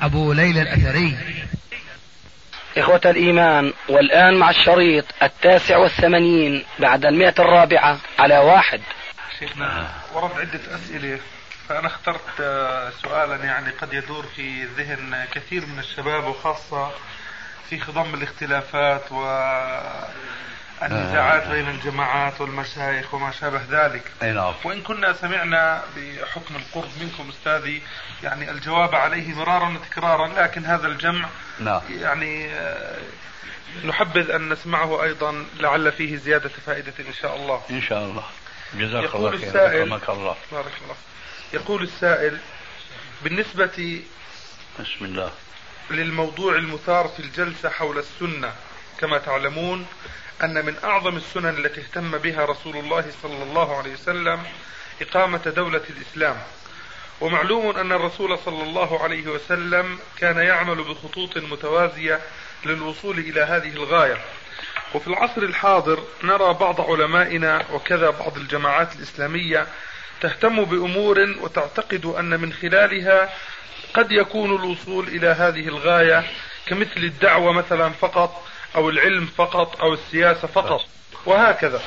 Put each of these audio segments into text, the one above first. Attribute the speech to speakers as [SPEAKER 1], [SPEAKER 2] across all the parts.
[SPEAKER 1] أبو ليلى الأثري. إخوة الإيمان والآن مع الشريط التاسع والثمانين بعد المئة الرابعة على واحد.
[SPEAKER 2] شيخنا ورد عدة أسئلة فأنا اخترت آه، سؤالا يعني قد يدور في ذهن كثير من الشباب وخاصة في خضم الاختلافات والنزاعات بين الجماعات والمشايخ وما شابه ذلك.
[SPEAKER 3] أي نعم.
[SPEAKER 2] وإن كنا سمعنا بحكم القرب منكم أستاذي يعني الجواب عليه مرارا وتكرارا لكن هذا الجمع
[SPEAKER 3] نعم.
[SPEAKER 2] يعني آه، نحبذ أن نسمعه أيضا لعل فيه زيادة فائدة إن شاء الله.
[SPEAKER 3] إن شاء الله. جزاك الله خير
[SPEAKER 2] السائل
[SPEAKER 3] الله.
[SPEAKER 2] بارك الله. يقول السائل بالنسبة
[SPEAKER 3] بسم الله.
[SPEAKER 2] للموضوع المثار في الجلسة حول السنة كما تعلمون أن من أعظم السنن التي اهتم بها رسول الله صلى الله عليه وسلم إقامة دولة الإسلام. ومعلوم أن الرسول صلى الله عليه وسلم كان يعمل بخطوط متوازية للوصول إلى هذه الغاية. وفي العصر الحاضر نرى بعض علمائنا وكذا بعض الجماعات الإسلامية تهتم بأمور وتعتقد أن من خلالها قد يكون الوصول إلى هذه الغاية كمثل الدعوة مثلا فقط أو العلم فقط أو السياسة فقط. وهكذا.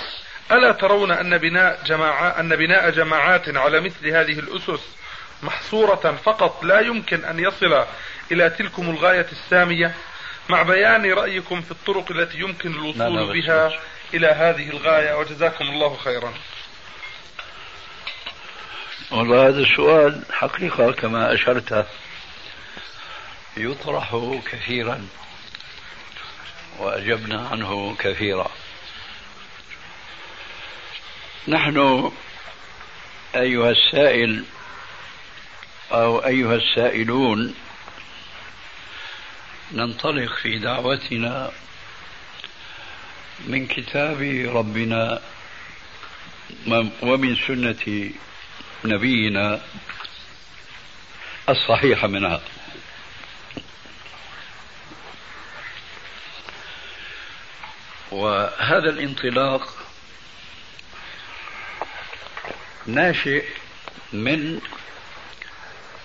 [SPEAKER 2] ألا ترون أن بناء جماعة أن بناء جماعات على مثل هذه الأسس؟ محصورة فقط لا يمكن أن يصل إلى تلكم الغاية السامية مع بيان رأيكم في الطرق التي يمكن الوصول بها. إلى هذه الغاية وجزاكم الله خيرا
[SPEAKER 3] والله هذا السؤال حقيقة كما أشرت يطرح كثيرا وأجبنا عنه كثيرا نحن أيها السائل أو أيها السائلون ننطلق في دعوتنا من كتاب ربنا ومن سنة نبينا الصحيح منها. وهذا الانطلاق ناشئ من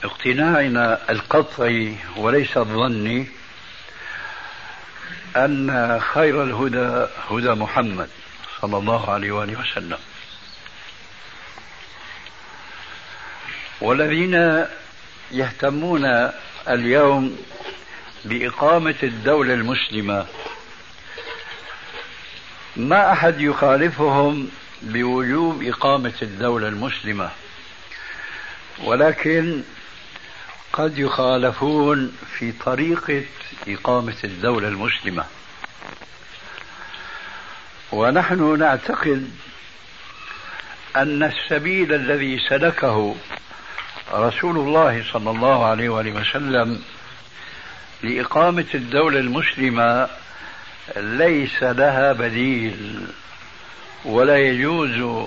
[SPEAKER 3] اقتناعنا القطعي وليس الظني أن خير الهدى هدى محمد صلى الله عليه وآله وسلم. والذين يهتمون اليوم بإقامة الدولة المسلمة ما أحد يخالفهم بوجوب إقامة الدولة المسلمة ولكن قد يخالفون في طريقة إقامة الدولة المسلمة. ونحن نعتقد أن السبيل الذي سلكه رسول الله صلى الله عليه وآله وسلم لإقامة الدولة المسلمة ليس لها بديل ولا يجوز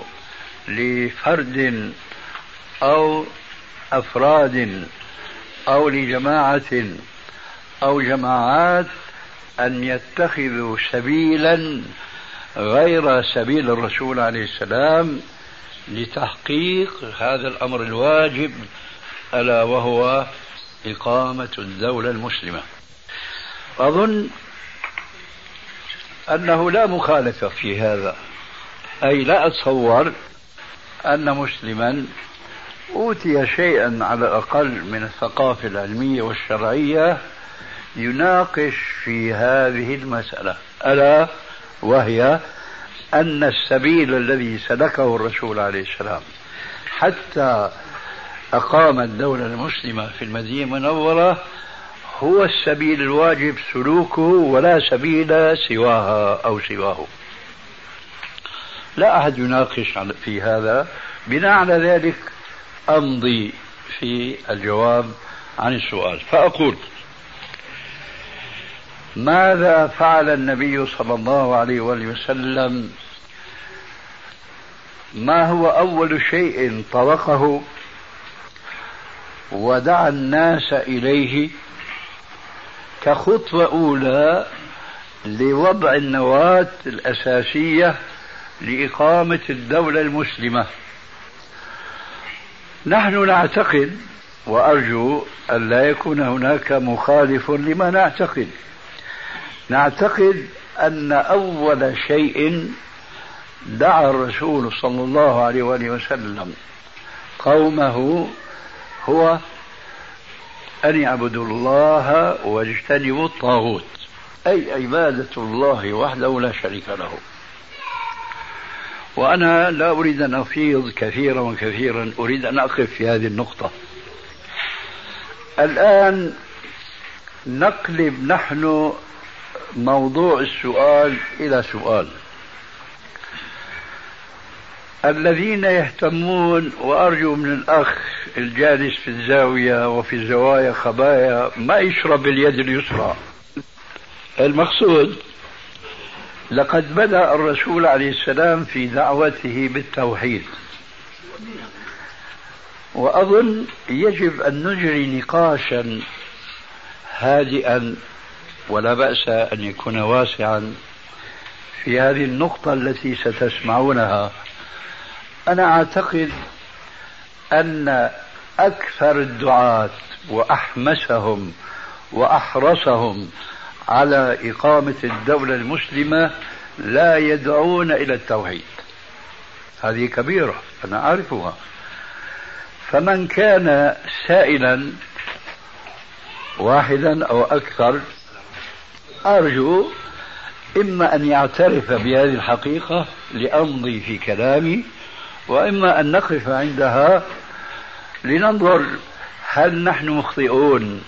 [SPEAKER 3] لفرد أو أفراد أو لجماعة أو جماعات أن يتخذوا سبيلا غير سبيل الرسول عليه السلام لتحقيق هذا الأمر الواجب ألا وهو إقامة الدولة المسلمة. أظن أنه لا مخالفة في هذا أي لا أتصور أن مسلما أوتي شيئا على الأقل من الثقافة العلمية والشرعية يناقش في هذه المسألة ألا وهي أن السبيل الذي سلكه الرسول عليه السلام حتى أقام الدولة المسلمة في المدينة المنورة هو السبيل الواجب سلوكه ولا سبيل سواها أو سواه. لا أحد يناقش في هذا. بناء على ذلك أمضي في الجواب عن السؤال. فأقول ماذا فعل النبي صلى الله عليه وآله وسلم؟ ما هو أول شيء طرقه ودعا الناس إليه كخطوة أولى لوضع النواة الأساسية لإقامة الدولة المسلمة. نحن نعتقد وأرجو أن لا يكون هناك مخالف لما نعتقد. نعتقد أن أول شيء دعا الرسول صلى الله عليه وآله وسلم قومه هو أن يعبدوا الله واجتنبوا الطاغوت. أي عبادة الله وحده لا شريك له. وأنا لا أريد أن أفيض كثيرا وكثيرا أريد أن أقف في هذه النقطة. الآن نقلب نحن موضوع السؤال إلى سؤال. الذين يهتمون وأرجو من الأخ الجالس في الزاوية وفي الزوايا خبايا ما يشرب اليد اليسرى؟ المقصود لقد بدأ الرسول عليه السلام في دعوته بالتوحيد. وأظن يجب أن نجري نقاشا هادئا ولا بأس أن يكون واسعا في هذه النقطة التي ستسمعونها. أنا أعتقد أن أكثر الدعاة وأحمسهم وأحرصهم على إقامة الدولة المسلمة لا يدعون إلى التوحيد. هذه كبيرة أنا أعرفها. فمن كان سائلا واحدا أو أكثر أرجو إما أن يعترف بهذه الحقيقة لأمضي في كلامي وإما أن نقف عندها لننظر هل نحن مخطئون.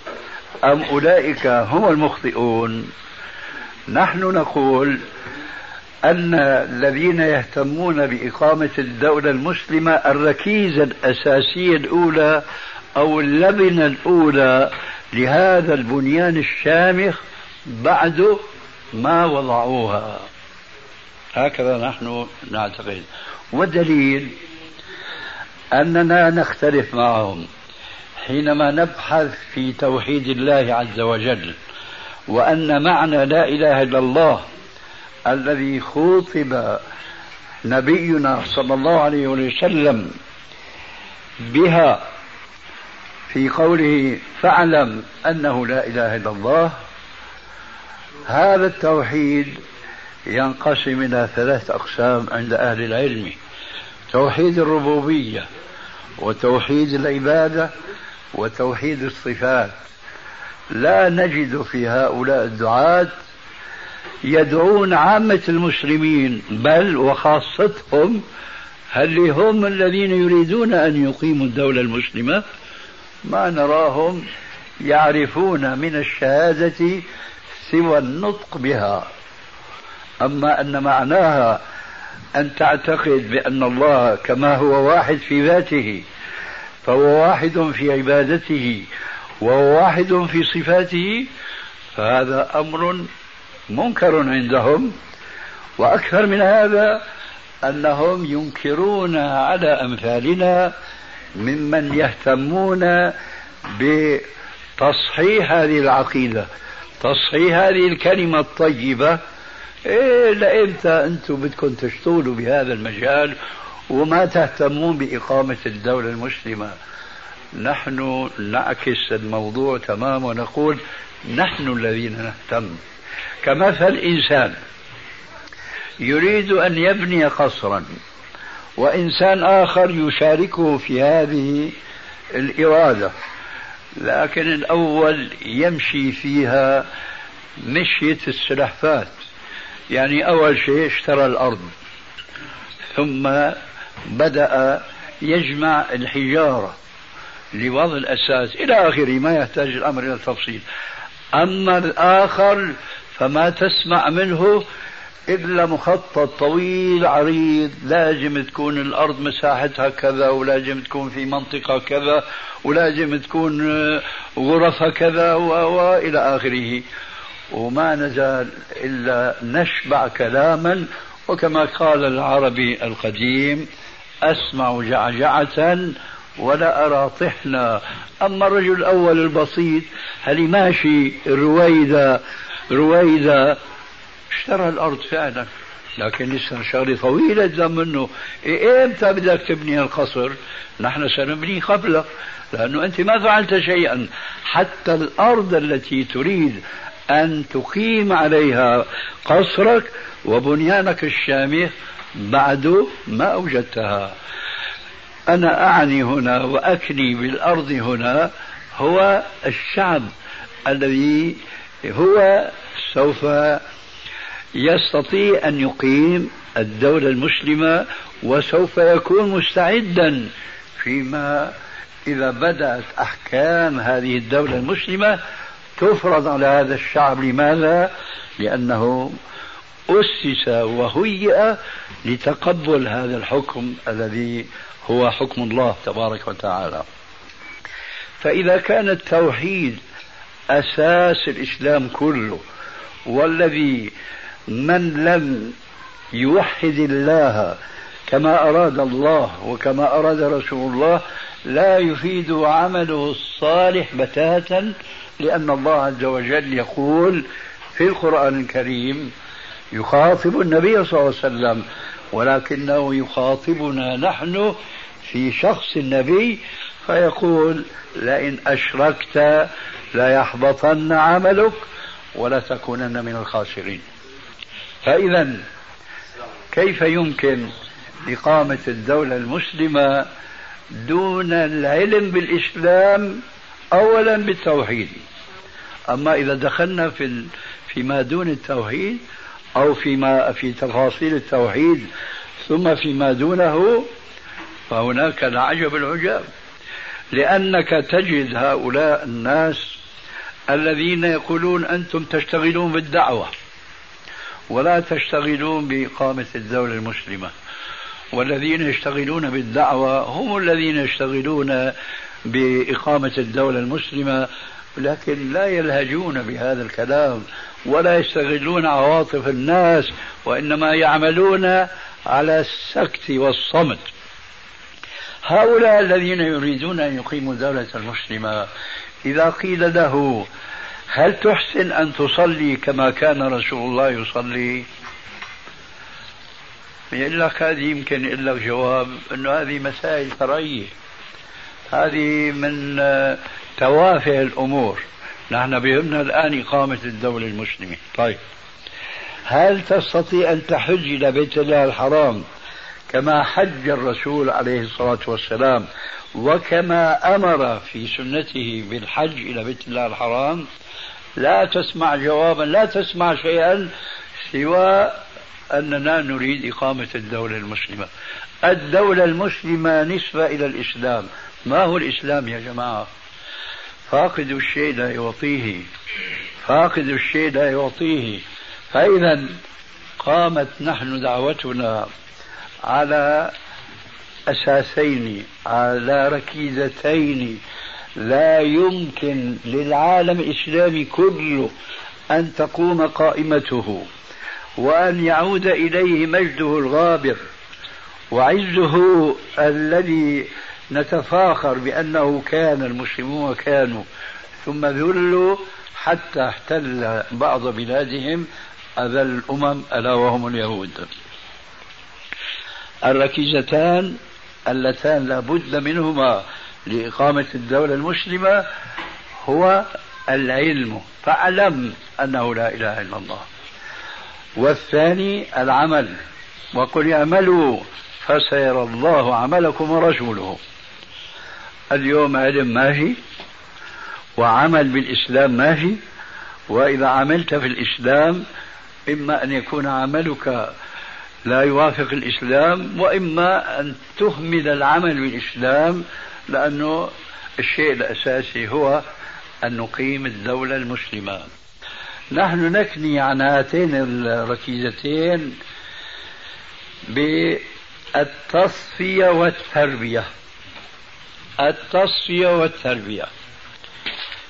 [SPEAKER 3] أم أولئك هم المخطئون؟ نحن نقول أن الذين يهتمون بإقامة الدولة المسلمة الركيزة الأساسية الأولى أو اللبنة الأولى لهذا البنيان الشامخ بعد ما وضعوها. هكذا نحن نعتقد. والدليل أننا نختلف معهم. حينما نبحث في توحيد الله عز وجل وأن معنى لا إله إلا الله الذي خوطب نبينا صلى الله عليه وسلم بها في قوله فاعلم أنه لا إله إلا الله هذا التوحيد ينقسم إلى ثلاث أقسام عند أهل العلم توحيد الربوبية وتوحيد العبادة وتوحيد الصفات. لا نجد في هؤلاء الدعاة يدعون عامة المسلمين بل وخاصتهم هل هم الذين يريدون أن يقيموا الدولة المسلمة؟ ما نراهم يعرفون من الشهادة سوى النطق بها. أما أن معناها أن تعتقد بأن الله كما هو واحد في ذاته فهو واحد في عبادته وهو واحد في صفاته فهذا أمر منكر عندهم. وأكثر من هذا أنهم ينكرون على أمثالنا ممن يهتمون بتصحيح هذه العقيدة تصحيح هذه الكلمة الطيبة. إيه لإمتى أنتم بدكم تشتغلوا بهذا المجال وما تهتمون بإقامة الدولة المسلمة. نحن نعكس الموضوع تماما ونقول نحن الذين نهتم. كمثل إنسان يريد أن يبني قصرا وإنسان آخر يشاركه في هذه الإرادة لكن الأول يمشي فيها مشية السلحفات يعني أول شيء اشترى الأرض ثم بدأ يجمع الحجارة لوضع الأساس إلى آخره ما يحتاج الأمر إلى التفصيل. أما الآخر فما تسمع منه إلا مخطط طويل عريض لازم تكون الأرض مساحتها كذا ولازم تكون في منطقة كذا ولازم تكون غرفها كذا وإلى آخره. وما نزال إلا نشبع كلاما وكما قال العربي القديم أسمع جعجعة ولا أرى طحنا. أما الرجل الأول البسيط هل ماشي رويدة؟ رويدة اشترى الأرض فعلا لكن لسه شغلة طويلة جدا منه. إيه إمتى بدك تبني القصر نحن سنبني قبلك لأنه أنت ما فعلت شيئا. حتى الأرض التي تريد أن تقيم عليها قصرك وبنيانك الشامخ بعد ما أوجدتها. أنا أعني هنا وأكني بالأرض هنا هو الشعب الذي هو سوف يستطيع أن يقيم الدولة المسلمة وسوف يكون مستعدا فيما إذا بدأت أحكام هذه الدولة المسلمة تفرض على هذا الشعب لماذا؟ لأنه أسس وهيئ لتقبل هذا الحكم الذي هو حكم الله تبارك وتعالى فإذا كان التوحيد أساس الإسلام كله والذي من لم يوحد الله كما أراد الله وكما أراد رسول الله لا يفيد عمله الصالح بتاتا لأن الله عز وجل يقول في القرآن الكريم يخاطب النبي صلى الله عليه وسلم ولكنه يخاطبنا نحن في شخص النبي فيقول لئن أشركت ليحبطن عملك ولتكونن من الخاسرين. فإذا كيف يمكن إقامة الدولة المسلمة دون العلم بالإسلام؟ أولا بالتوحيد. أما إذا دخلنا في فيما دون التوحيد أو فيما في تفاصيل التوحيد ثم فيما دونه فهناك العجب العجاب. لأنك تجد هؤلاء الناس الذين يقولون أنتم تشتغلون بالدعوة ولا تشتغلون بإقامة الدولة المسلمة والذين يشتغلون بالدعوة هم الذين يشتغلون بإقامة الدولة المسلمة لكن لا يلهجون بهذا الكلام ولا يستغلون عواطف الناس وإنما يعملون على السكت والصمت. هؤلاء الذين يريدون أن يقيموا الدولة المسلمة إذا قيل له هل تحسن أن تصلي كما كان رسول الله يصلي؟ يقول لك هذه يمكن يقول لك جواب أنه هذه مسائل فرعية. هذه من توافه الأمور. نحن بهمنا الآن إقامة الدولة المسلمة. طيب. هل تستطيع أن تحج إلى بيت الله الحرام كما حج الرسول عليه الصلاة والسلام وكما أمر في سنته بالحج إلى بيت الله الحرام؟ لا تسمع جوابا لا تسمع شيئا سوى أننا نريد إقامة الدولة المسلمة. الدولة المسلمة نسبة إلى الإسلام. ما هو الإسلام يا جماعة؟ فاقد الشيء لا يعطيه. فاقد الشيء لا يعطيه. فإذا قامت نحن دعوتنا على أساسين على ركيزتين لا يمكن للعالم الإسلامي كله أن تقوم قائمته وأن يعود إليه مجده الغابر وعزه الذي نتفاخر بأنه كان المسلمون كانوا ثم ذلوا حتى احتل بعض بلادهم أذى الأمم ألا وهم اليهود. الركيزتان اللتان لا بد منهما لإقامة الدولة المسلمة هو العلم. فاعلم أنه لا إله إلا الله. والثاني العمل. وقل اعملوا فسيرى الله عملكم ورسوله. اليوم علم ماشي وعمل بالإسلام ماشي وإذا عملت في الإسلام إما أن يكون عملك لا يوافق الإسلام وإما أن تهمل العمل بالإسلام لأنه الشيء الأساسي هو أن نقيم الدولة المسلمة. نحن نكني عن هاتين الركيزتين بالتصفية والتربية. التصفية والتربية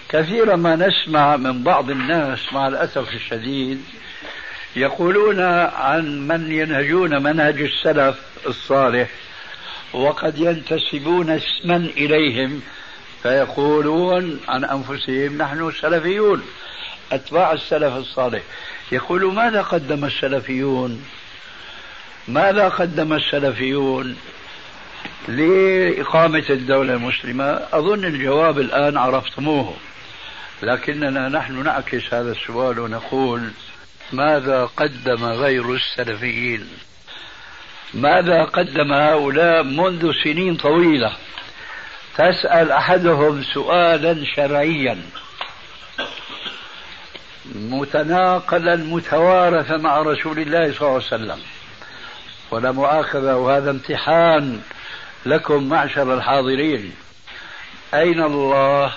[SPEAKER 3] كثيرا ما نسمع من بعض الناس مع الأسف الشديد يقولون عن من ينهجون منهج السلف الصالح وقد ينتسبون اسما إليهم فيقولون عن أنفسهم نحن سلفيون أتباع السلف الصالح. يقول ماذا قدم السلفيون؟ ماذا قدم السلفيون؟ لإقامة الدولة المسلمة. أظن الجواب الآن عرفتموه لكننا نحن نعكس هذا السؤال ونقول ماذا قدم غير السلفيين؟ ماذا قدم هؤلاء منذ سنين طويلة؟ تسأل أحدهم سؤالا شرعيا. متناقلا متوارثا مع رسول الله صلى الله عليه وسلم. ولا مؤاخذة وهذا امتحان لكم معشر الحاضرين. أين الله؟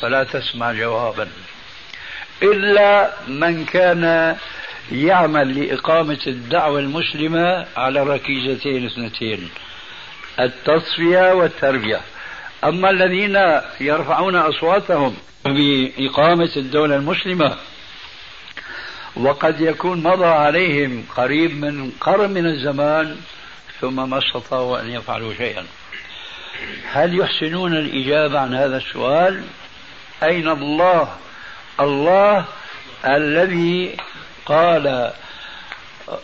[SPEAKER 3] فلا تسمع جوابا. إلا من كان يعمل لإقامة الدعوة المسلمة على ركيزتين اثنتين التصفية والتربية. أما الذين يرفعون أصواتهم بإقامة الدولة المسلمة وقد يكون مضى عليهم قريب من قرن من الزمان ثم ما استطاعوا أن يفعلوا شيئا. هل يحسنون الإجابة عن هذا السؤال؟ أين الله؟ الله الذي قال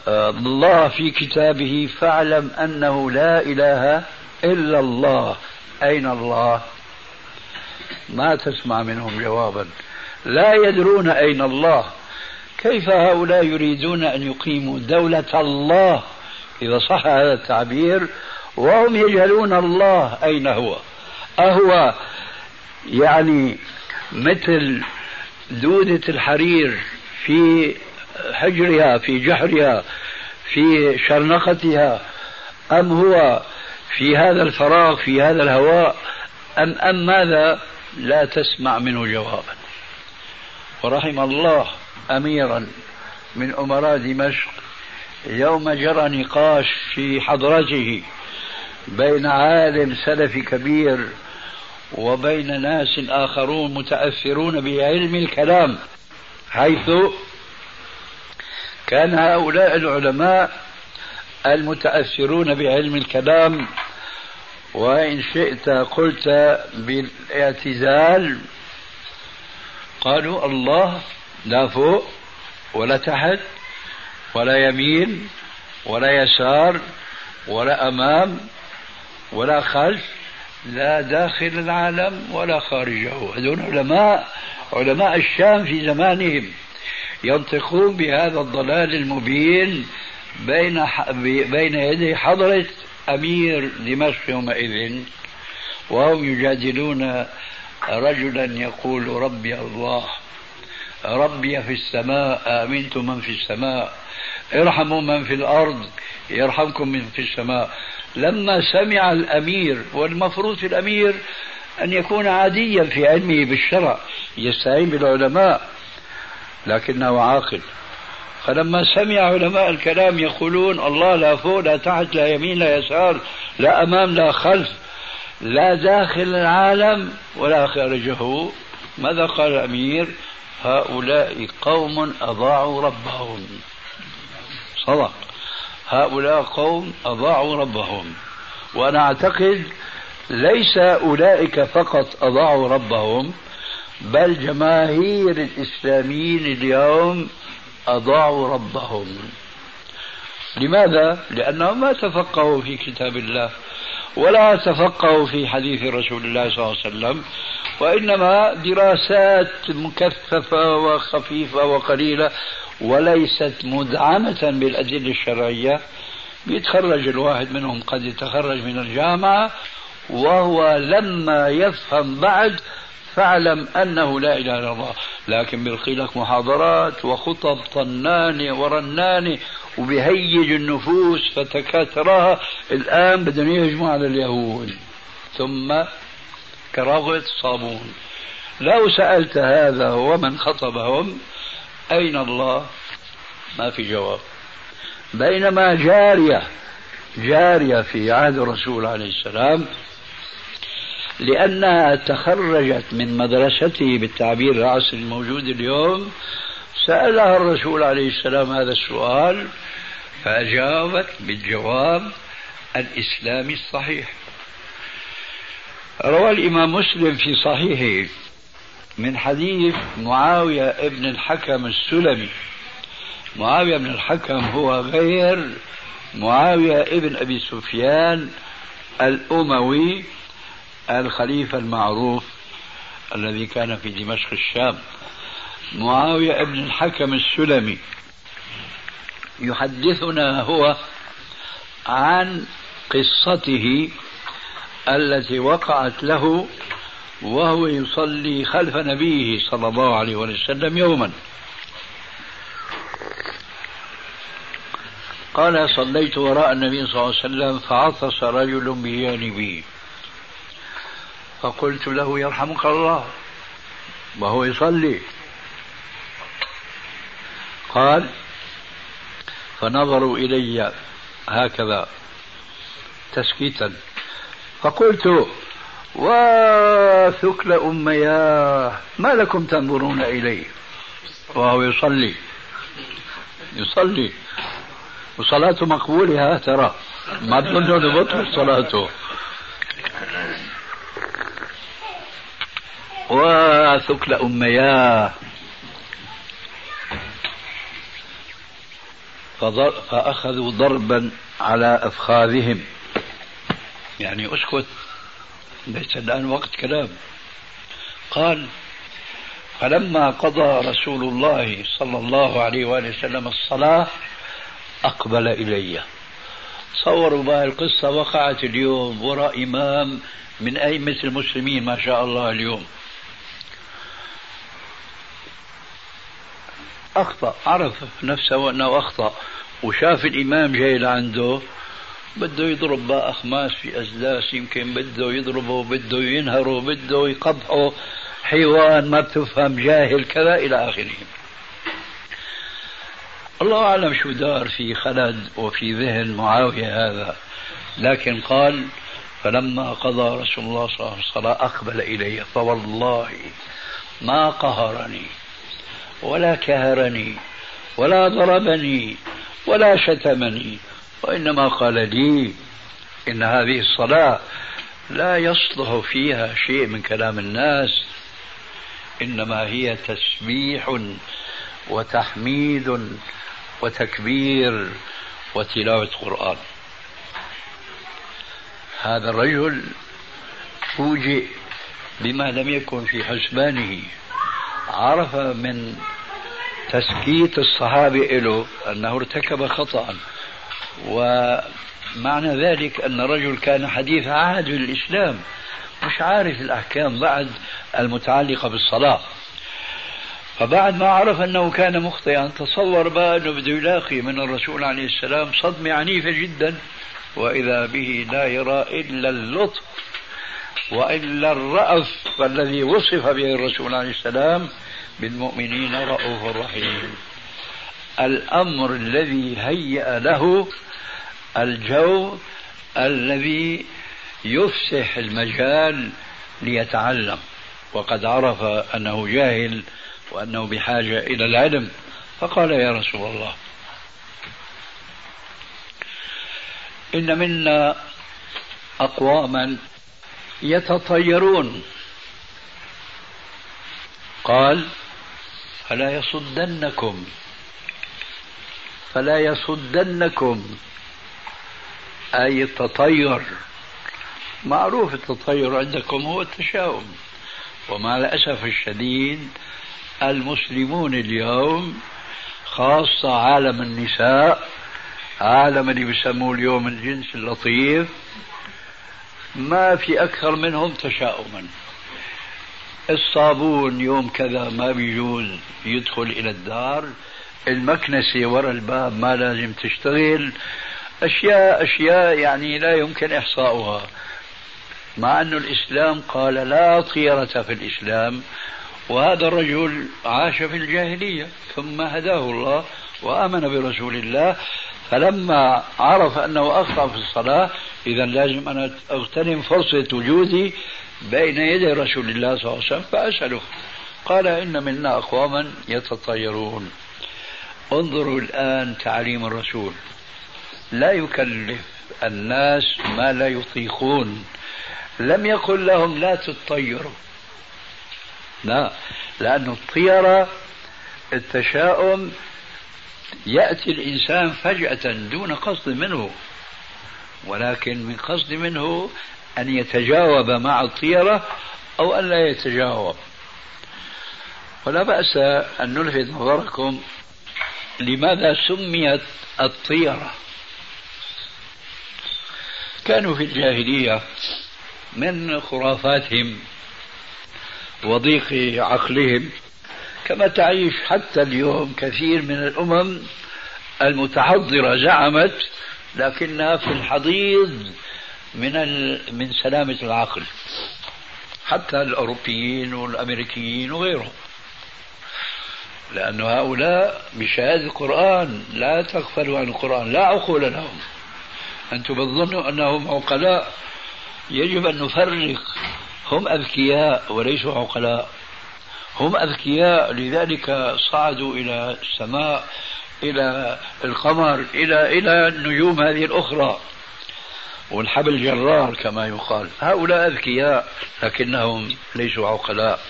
[SPEAKER 3] الله في كتابه فاعلم أنه لا إله إلا الله. أين الله؟ ما تسمع منهم جوابا. لا يدرون أين الله. كيف هؤلاء يريدون أن يقيموا دولة الله؟ إذا صح هذا التعبير وهم يجهلون الله أين هو؟ أهو يعني مثل دودة الحرير في حجرها في جحرها في شرنقتها أم هو في هذا الفراغ في هذا الهواء أم أم ماذا؟ لا تسمع منه جوابا. ورحم الله أميرا من أمراء دمشق يوم جرى نقاش في حضرته بين عالم سلفي كبير وبين ناس آخرون متأثرون بعلم الكلام حيث كان هؤلاء العلماء المتأثرون بعلم الكلام وإن شئت قلت بالاعتزال قالوا الله لا فوق ولا تحت. ولا يمين ولا يسار ولا أمام ولا خلف لا داخل العالم ولا خارجه. هذول علماء علماء الشام في زمانهم ينطقون بهذا الضلال المبين بين بين يدي حضرة أمير دمشق يومئذ وهم يجادلون رجلا يقول ربي الله ربي في السماء آمنت من في السماء. ارحموا من في الأرض يرحمكم من في السماء. لما سمع الأمير والمفروض في الأمير أن يكون عاديا في علمه بالشرع يستعين بالعلماء لكنه عاقل. فلما سمع علماء الكلام يقولون الله لا فوق لا تحت لا يمين لا يسار لا أمام لا خلف لا داخل العالم ولا خارجه. ماذا قال الأمير؟ هؤلاء قوم أضاعوا ربهم. صدق هؤلاء قوم أضاعوا ربهم. وأنا أعتقد ليس أولئك فقط أضاعوا ربهم بل جماهير الإسلاميين اليوم أضاعوا ربهم. لماذا؟ لأنهم ما تفقهوا في كتاب الله. ولا تفقهوا في حديث رسول الله صلى الله عليه وسلم وإنما دراسات مكثفة وخفيفة وقليلة وليست مدعمة بالأدلة الشرعية. بيتخرج الواحد منهم قد يتخرج من الجامعة وهو لما يفهم بعد فاعلم أنه لا إله إلا الله. لكن بيلقي لك محاضرات وخطب طنانة ورنانة وبيهيج النفوس فتكاثرها. الآن بدهم يهجموا على اليهود. ثم كرغة صابون. لو سألت هذا ومن خطبهم أين الله؟ ما في جواب. بينما جارية جارية في عهد الرسول عليه السلام لأنها تخرجت من مدرسته بالتعبير العصري الموجود اليوم سألها الرسول عليه السلام هذا السؤال فأجابت بالجواب الإسلامي الصحيح. روى الإمام مسلم في صحيحه من حديث معاوية ابن الحكم السلمي. معاوية بن الحكم هو غير معاوية ابن أبي سفيان الأموي الخليفة المعروف الذي كان في دمشق الشام. معاوية ابن الحكم السلمي. يحدثنا هو عن قصته التي وقعت له وهو يصلي خلف نبيه صلى الله عليه وسلم يوما. قال صليت وراء النبي صلى الله عليه وسلم فعطس رجل بجانبي فقلت له يرحمك الله. وهو يصلي. قال فنظروا إلي هكذا تسكيتا فقلت وثكل أمياه ما لكم تنظرون إليه؟ وهو يصلي. يصلي. وصلاته مقبولة ها ترى. ما تظنوا بطل صلاته. وثكل أمياه فأخذوا ضربا على أفخاذهم. يعني أسكت ليس الآن وقت كلام. قال فلما قضى رسول الله صلى الله عليه وآله وسلم الصلاة أقبل إلي. تصوروا بقى القصة وقعت اليوم وراء إمام من أئمة المسلمين ما شاء الله اليوم. أخطأ عرف نفسه أنه أخطأ وشاف الإمام جاي لعنده بده يضرب بقى أخماس في أسداس يمكن بده يضربه بده ينهره بده يقبحه حيوان ما بتفهم جاهل كذا إلى آخره. الله أعلم شو دار في خلد وفي ذهن معاوية هذا. لكن قال فلما قضى رسول الله صلى الله عليه وسلم أقبل إلي فوالله ما قهرني. ولا كهرني ولا ضربني ولا شتمني وإنما قال لي إن هذه الصلاة لا يصلح فيها شيء من كلام الناس إنما هي تسبيح وتحميد وتكبير وتلاوة قرآن. هذا الرجل فوجئ بما لم يكن في حسبانه. عرف من تسكيت الصحابة له أنه ارتكب خطأ. ومعنى ذلك أن الرجل كان حديث عهد بالإسلام مش عارف الأحكام بعد المتعلقة بالصلاة. فبعد ما عرف أنه كان مخطئا تصور بقى أنه بده يلاقي من الرسول عليه السلام صدمة عنيفة جدا وإذا به لا يرى إلا اللطف. وإلا الرأف الذي وصف به الرسول عليه السلام بالمؤمنين رؤوف رحيم. الأمر الذي هيأ له الجو الذي يفسح المجال ليتعلم. وقد عرف أنه جاهل وأنه بحاجة إلى العلم. فقال يا رسول الله إن منا أقواما يتطيرون. قال فلا يصدنكم. فلا يصدنكم. أي التطير معروف التطير عندكم هو التشاؤم. ومع الأسف الشديد المسلمون اليوم خاصة عالم النساء عالم اللي بيسموه اليوم الجنس اللطيف ما في أكثر منهم تشاؤما. الصابون يوم كذا ما بيجوز يدخل إلى الدار. المكنسة وراء الباب ما لازم تشتغل. أشياء أشياء يعني لا يمكن إحصاؤها. مع أن الإسلام قال لا طيرة في الإسلام وهذا الرجل عاش في الجاهلية ثم هداه الله وآمن برسول الله. فلما عرف أنه أخطأ في الصلاة إذا لازم أنا أغتنم فرصة وجودي بين يدي رسول الله صلى الله عليه وسلم فأسأله. قال إن منا أقواما يتطيرون. انظروا الآن تعليم الرسول. لا يكلف الناس ما لا يطيقون. لم يقل لهم لا تطيروا. لا لأن الطيرة التشاؤم يأتي الإنسان فجأة دون قصد منه. ولكن من قصد منه أن يتجاوب مع الطيرة أو أن لا يتجاوب. ولا بأس أن نلفت نظركم لماذا سميت الطيرة. كانوا في الجاهلية من خرافاتهم وضيق عقلهم كما تعيش حتى اليوم كثير من الأمم المتحضرة زعمت لكنها في الحضيض من من سلامة العقل. حتى الأوروبيين والأمريكيين وغيرهم. لأن هؤلاء بشهادة القرآن لا تغفلوا عن القرآن لا عقول لهم. أنتم بتظنوا أنهم عقلاء. يجب أن نفرق. هم أذكياء وليسوا عقلاء. هم أذكياء لذلك صعدوا إلى السماء. إلى القمر إلى إلى النجوم هذه الأخرى. والحبل جرار كما يقال. هؤلاء أذكياء لكنهم ليسوا عقلاء.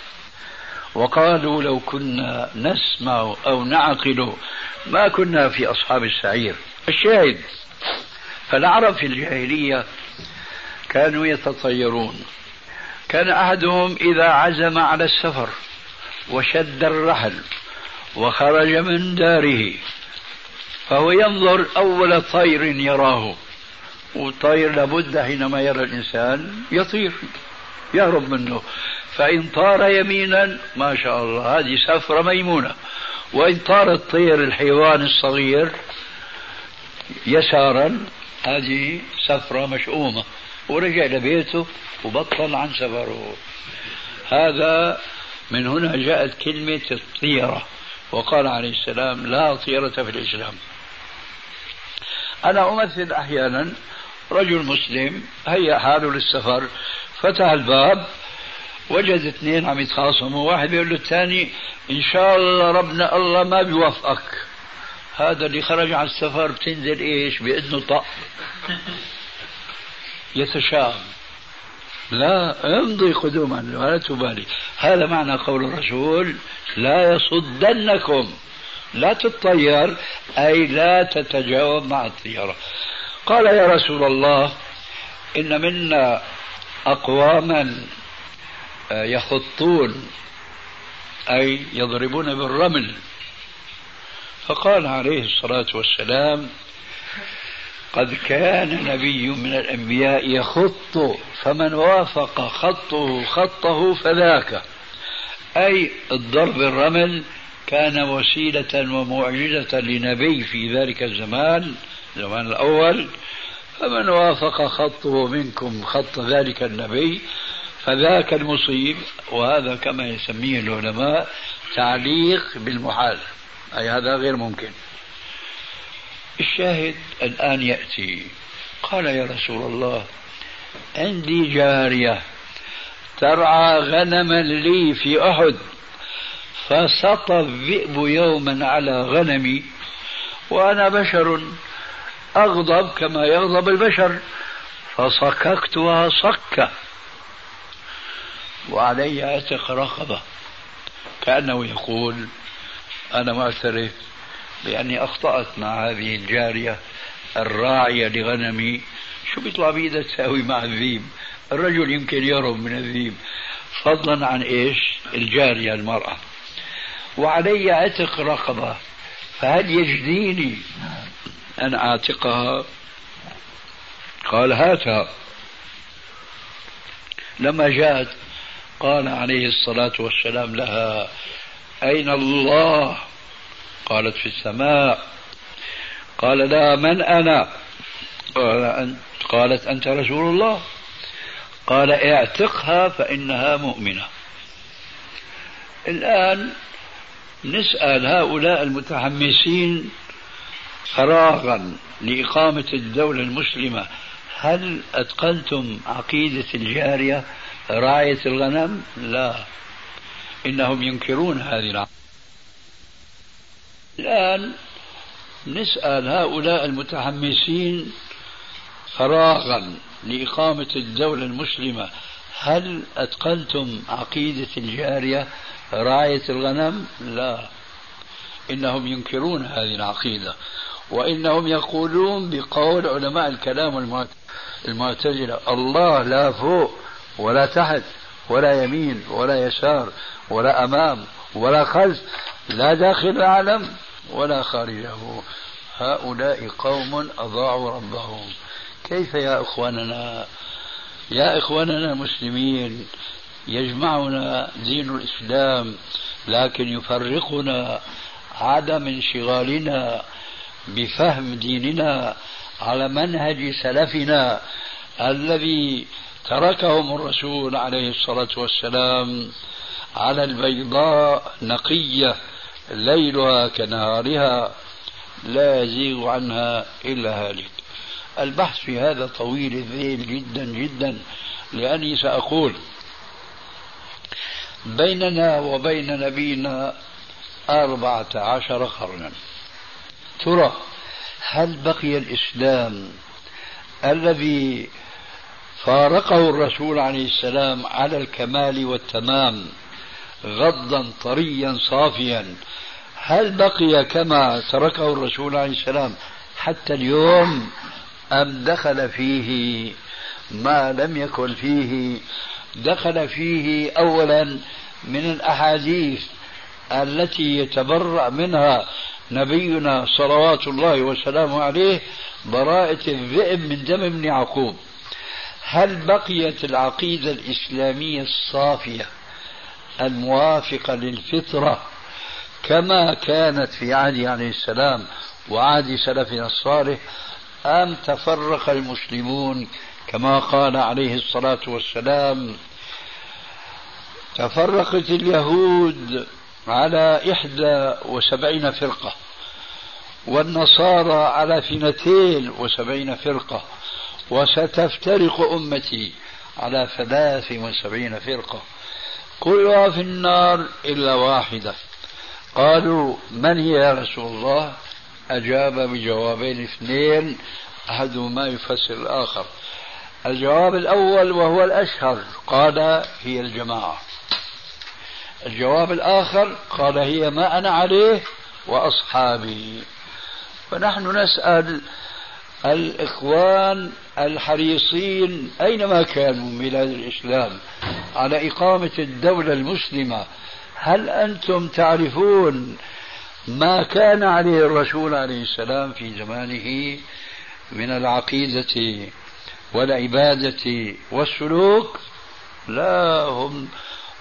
[SPEAKER 3] وقالوا لو كنا نسمع أو نعقل ما كنا في أصحاب السعير. الشاهد فالعرب في الجاهلية كانوا يتطيرون. كان أحدهم إذا عزم على السفر وشد الرحل. وخرج من داره فهو ينظر أول طير يراه. والطير لابد حينما يرى الإنسان يطير يهرب منه. فإن طار يمينا ما شاء الله هذه سفرة ميمونة. وإن طار الطير الحيوان الصغير يسارا هذه سفرة مشؤومة. ورجع لبيته وبطل عن سفره. هذا من هنا جاءت كلمة الطيرة. وقال عليه السلام لا طيرة في الإسلام. أنا أمثل أحيانا رجل مسلم هيأ حاله للسفر فتح الباب وجد اثنين عم يتخاصموا واحد بيقول للثاني إن شاء الله ربنا الله ما بيوفقك هذا اللي خرج على السفر بتنزل إيش؟ باذنه طق يتشائم لا امضي قدوما ولا تبالي. هذا معنى قول الرسول لا يصدنكم. لا تطير أي لا تتجاوب مع الطيرة. قال يا رسول الله إن منا أقواما آه، يخطون أي يضربون بالرمل. فقال عليه الصلاة والسلام قد كان نبي من الأنبياء يخط فمن وافق خطه خطه فذاك. أي الضرب الرمل كان وسيلة ومعجزة لنبي في ذلك الزمان الزمان الأول. فمن وافق خطه منكم خط ذلك النبي فذاك المصيب. وهذا كما يسميه العلماء تعليق بالمحال. أي هذا غير ممكن. الشاهد الآن يأتي. قال يا رسول الله عندي جارية ترعى غنما لي في أحد فسطى الذئب يوما على غنمي وأنا بشر أغضب كما يغضب البشر فصككتها صكة وعلي عتق رقبة كأنه يقول أنا معترف بأني أخطأت مع هذه الجارية الراعية لغنمي. شو بيطلع بإيدها تساوي مع الذيب؟ الرجل يمكن يهرب من الذيب. فضلا عن إيش؟ الجارية المرأة. وعلي عتق رقبة فهل يجديني أن أعتقها؟ قال هاتها لما جاءت قال عليه الصلاة والسلام لها أين الله؟ قالت في السماء. قال لها من أنا؟ قال أنت قالت أنت رسول الله. قال اعتقها فإنها مؤمنة. الآن نسأل هؤلاء المتحمسين فراغا لإقامة الدولة المسلمة. هل أتقنتم عقيدة الجارية راعية الغنم؟ لا. إنهم ينكرون هذه العقيدة. الآن نسأل هؤلاء المتحمسين فراغا لإقامة الدولة المسلمة. هل أتقنتم عقيدة الجارية راعية الغنم؟ لا. إنهم ينكرون هذه العقيدة وإنهم يقولون بقول علماء الكلام المعتزلة الله لا فوق ولا تحت ولا يمين ولا يسار ولا أمام ولا خلف لا داخل العالم. ولا خارجه هؤلاء قوم أضاعوا ربهم. كيف يا إخواننا؟ يا إخواننا المسلمين يجمعنا دين الإسلام لكن يفرقنا عدم انشغالنا بفهم ديننا على منهج سلفنا الذي تركهم الرسول عليه الصلاة والسلام على البيضاء نقية. ليلها كنهارها لا يزيغ عنها إلا هالك. البحث في هذا طويل الذيل جدا جدا لأني سأقول بيننا وبين نبينا أربعة عشر قرنا. ترى هل بقي الإسلام الذي فارقه الرسول عليه السلام على الكمال والتمام غضا طريا صافيا. هل بقي كما تركه الرسول عليه السلام حتى اليوم أم دخل فيه ما لم يكن فيه؟ دخل فيه أولا من الأحاديث التي يتبرأ منها نبينا صلوات الله وسلامه عليه براءة الذئب من دم ابن يعقوب. هل بقيت العقيدة الإسلامية الصافية؟ الموافقة للفطرة كما كانت في عهد عليه السلام وعهد سلفنا الصالح أم تفرق المسلمون كما قال عليه الصلاة والسلام تفرقت اليهود على إحدى وسبعين فرقة والنصارى على اثنتين وسبعين فرقة وستفترق أمتي على ثلاث وسبعين فرقة. كلها في النار إلا واحدة. قالوا من هي يا رسول الله؟ أجاب بجوابين اثنين أحدهما يفسر الآخر. الجواب الأول وهو الأشهر قال هي الجماعة. الجواب الآخر قال هي ما أنا عليه وأصحابي. فنحن نسأل الإخوان الحريصين أينما كانوا من بلاد الإسلام على إقامة الدولة المسلمة هل أنتم تعرفون ما كان عليه الرسول عليه السلام في زمانه من العقيدة والعبادة والسلوك؟ لا هم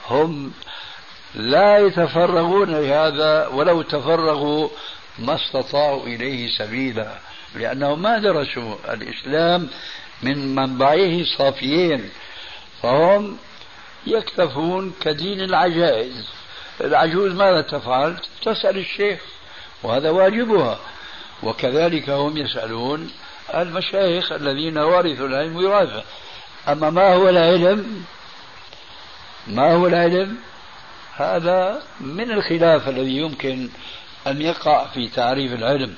[SPEAKER 3] هم لا يتفرغون لهذا ولو تفرغوا ما استطاعوا إليه سبيلا. لأنهم ما درسوا الإسلام من منبعيه صافيين فهم يكتفون كدين العجائز. العجوز ماذا تفعل؟ تسأل الشيخ وهذا واجبها. وكذلك هم يسألون المشايخ الذين ورثوا العلم وراثة. أما ما هو العلم؟ ما هو العلم؟ هذا من الخلاف الذي يمكن أن يقع في تعريف العلم.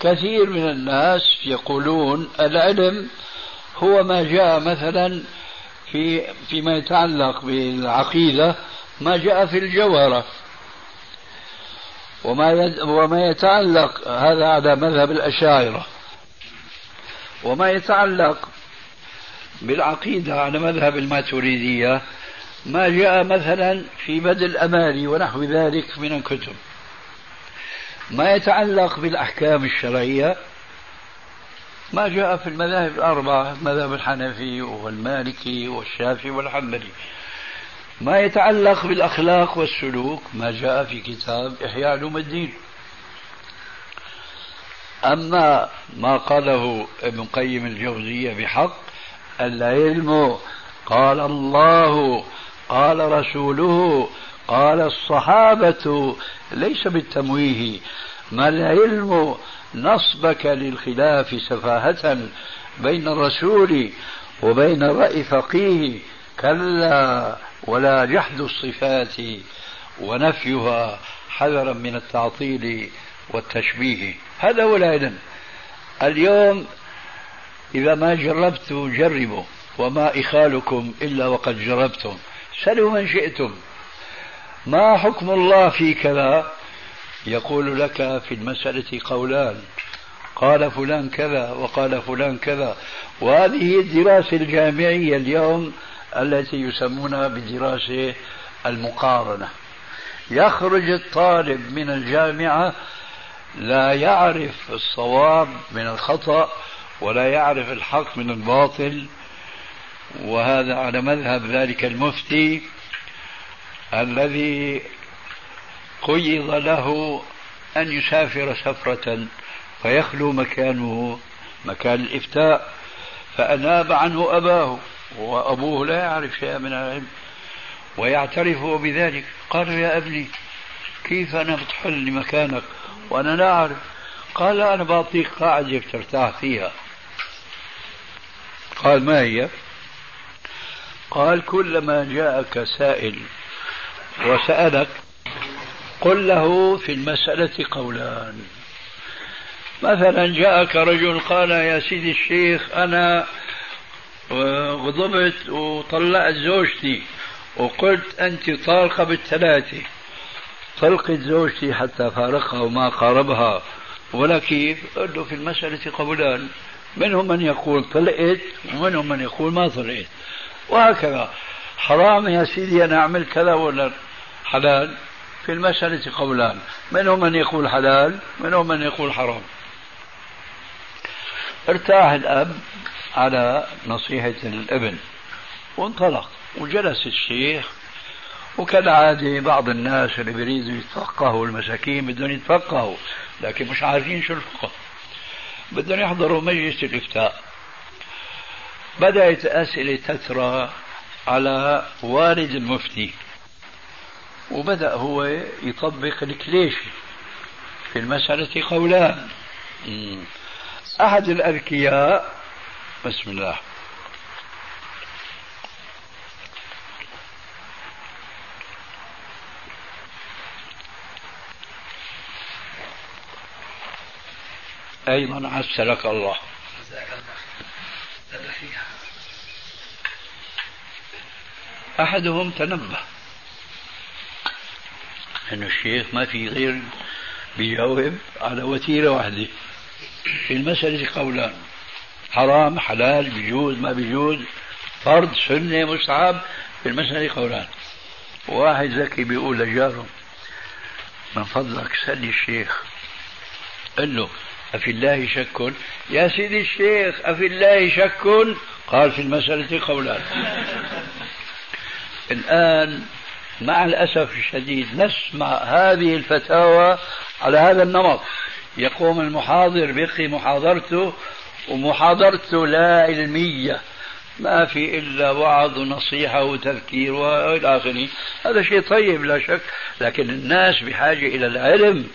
[SPEAKER 3] كثير من الناس يقولون العلم هو ما جاء مثلا في فيما يتعلق بالعقيدة ما جاء في الجوهرة وما وما يتعلق هذا على مذهب الأشاعرة. وما يتعلق بالعقيدة على مذهب الماتريدية ما جاء مثلا في بدء الأمالي ونحو ذلك من الكتب. ما يتعلق بالأحكام الشرعية ما جاء في المذاهب الأربعة المذهب الحنفي والمالكي والشافعي والحنبلي. ما يتعلق بالأخلاق والسلوك ما جاء في كتاب إحياء علوم الدين. أما ما قاله ابن قيم الجوزية بحق العلم قال الله قال رسوله قال الصحابة ليس بالتمويه ما العلم نصبك للخلاف سفاهة بين الرسول وبين رأي فقيه؟ كلا ولا جحد الصفات ونفيها حذرا من التعطيل والتشبيه. هذا هو العلم. اليوم إذا ما جربت جربوا وما إخالكم إلا وقد جربتم. سلوا من شئتم. ما حكم الله في كذا؟ يقول لك في المسألة قولان. قال فلان كذا وقال فلان كذا. وهذه الدراسة الجامعية اليوم التي يسمونها بالدراسة المقارنة. يخرج الطالب من الجامعة لا يعرف الصواب من الخطأ ولا يعرف الحق من الباطل. وهذا على مذهب ذلك المفتي. الذي قيض له أن يسافر سفرة فيخلو مكانه مكان الإفتاء فأناب عنه أباه وأبوه لا يعرف شيئا من العلم ويعترف بذلك. قال يا أبني كيف أنا بتحل مكانك وأنا لا أعرف؟ قال أنا بعطيك قاعدة ترتاح فيها. قال ما هي؟ قال كلما جاءك سائل وسألك قل له في المسألة قولان. مثلا جاءك رجل قال يا سيدي الشيخ أنا غضبت وطلعت زوجتي وقلت أنت طالقة بالثلاثة. طلقت زوجتي حتى فارقها وما قاربها. ولا كيف قل له في المسألة قولان. منهم من يقول طلقت ومنهم من يقول ما طلقت. وهكذا. حرام يا سيدي أنا أعمل كذا ولا حلال في المسألة قولان منهم من يقول حلال منهم من يقول حرام. ارتاح الأب على نصيحة الابن. وانطلق وجلس الشيخ وكالعادة بعض الناس اللي بيريدوا يتفقهوا المساكين بدهم يتفقهوا لكن مش عارفين شو الفقه. بدهم يحضروا مجلس الإفتاء. بدأت أسئلة تترى على والد المفتي. وبدأ هو يطبق الكليشي في المسألة قولان. أحد الأذكياء بسم الله. أيضا عسلك الله. أحدهم تنبه. أن الشيخ ما في غير بيجاوب على وتيرة واحدة. في المسألة قولان. حرام حلال بيجوز ما بيجوز فرض سنة مستحب. في المسألة قولان. واحد ذكي بيقول لجاره من فضلك سلي الشيخ. قل له أفي الله شك؟ يا سيدي الشيخ أفي الله شك؟ قال في المسألة قولان. الآن مع الأسف الشديد نسمع هذه الفتاوى على هذا النمط. يقوم المحاضر بيقي محاضرته ومحاضرته لا علمية. ما في إلا وعظ ونصيحة وتذكير وإلى آخره. هذا شيء طيب لا شك. لكن الناس بحاجة إلى العلم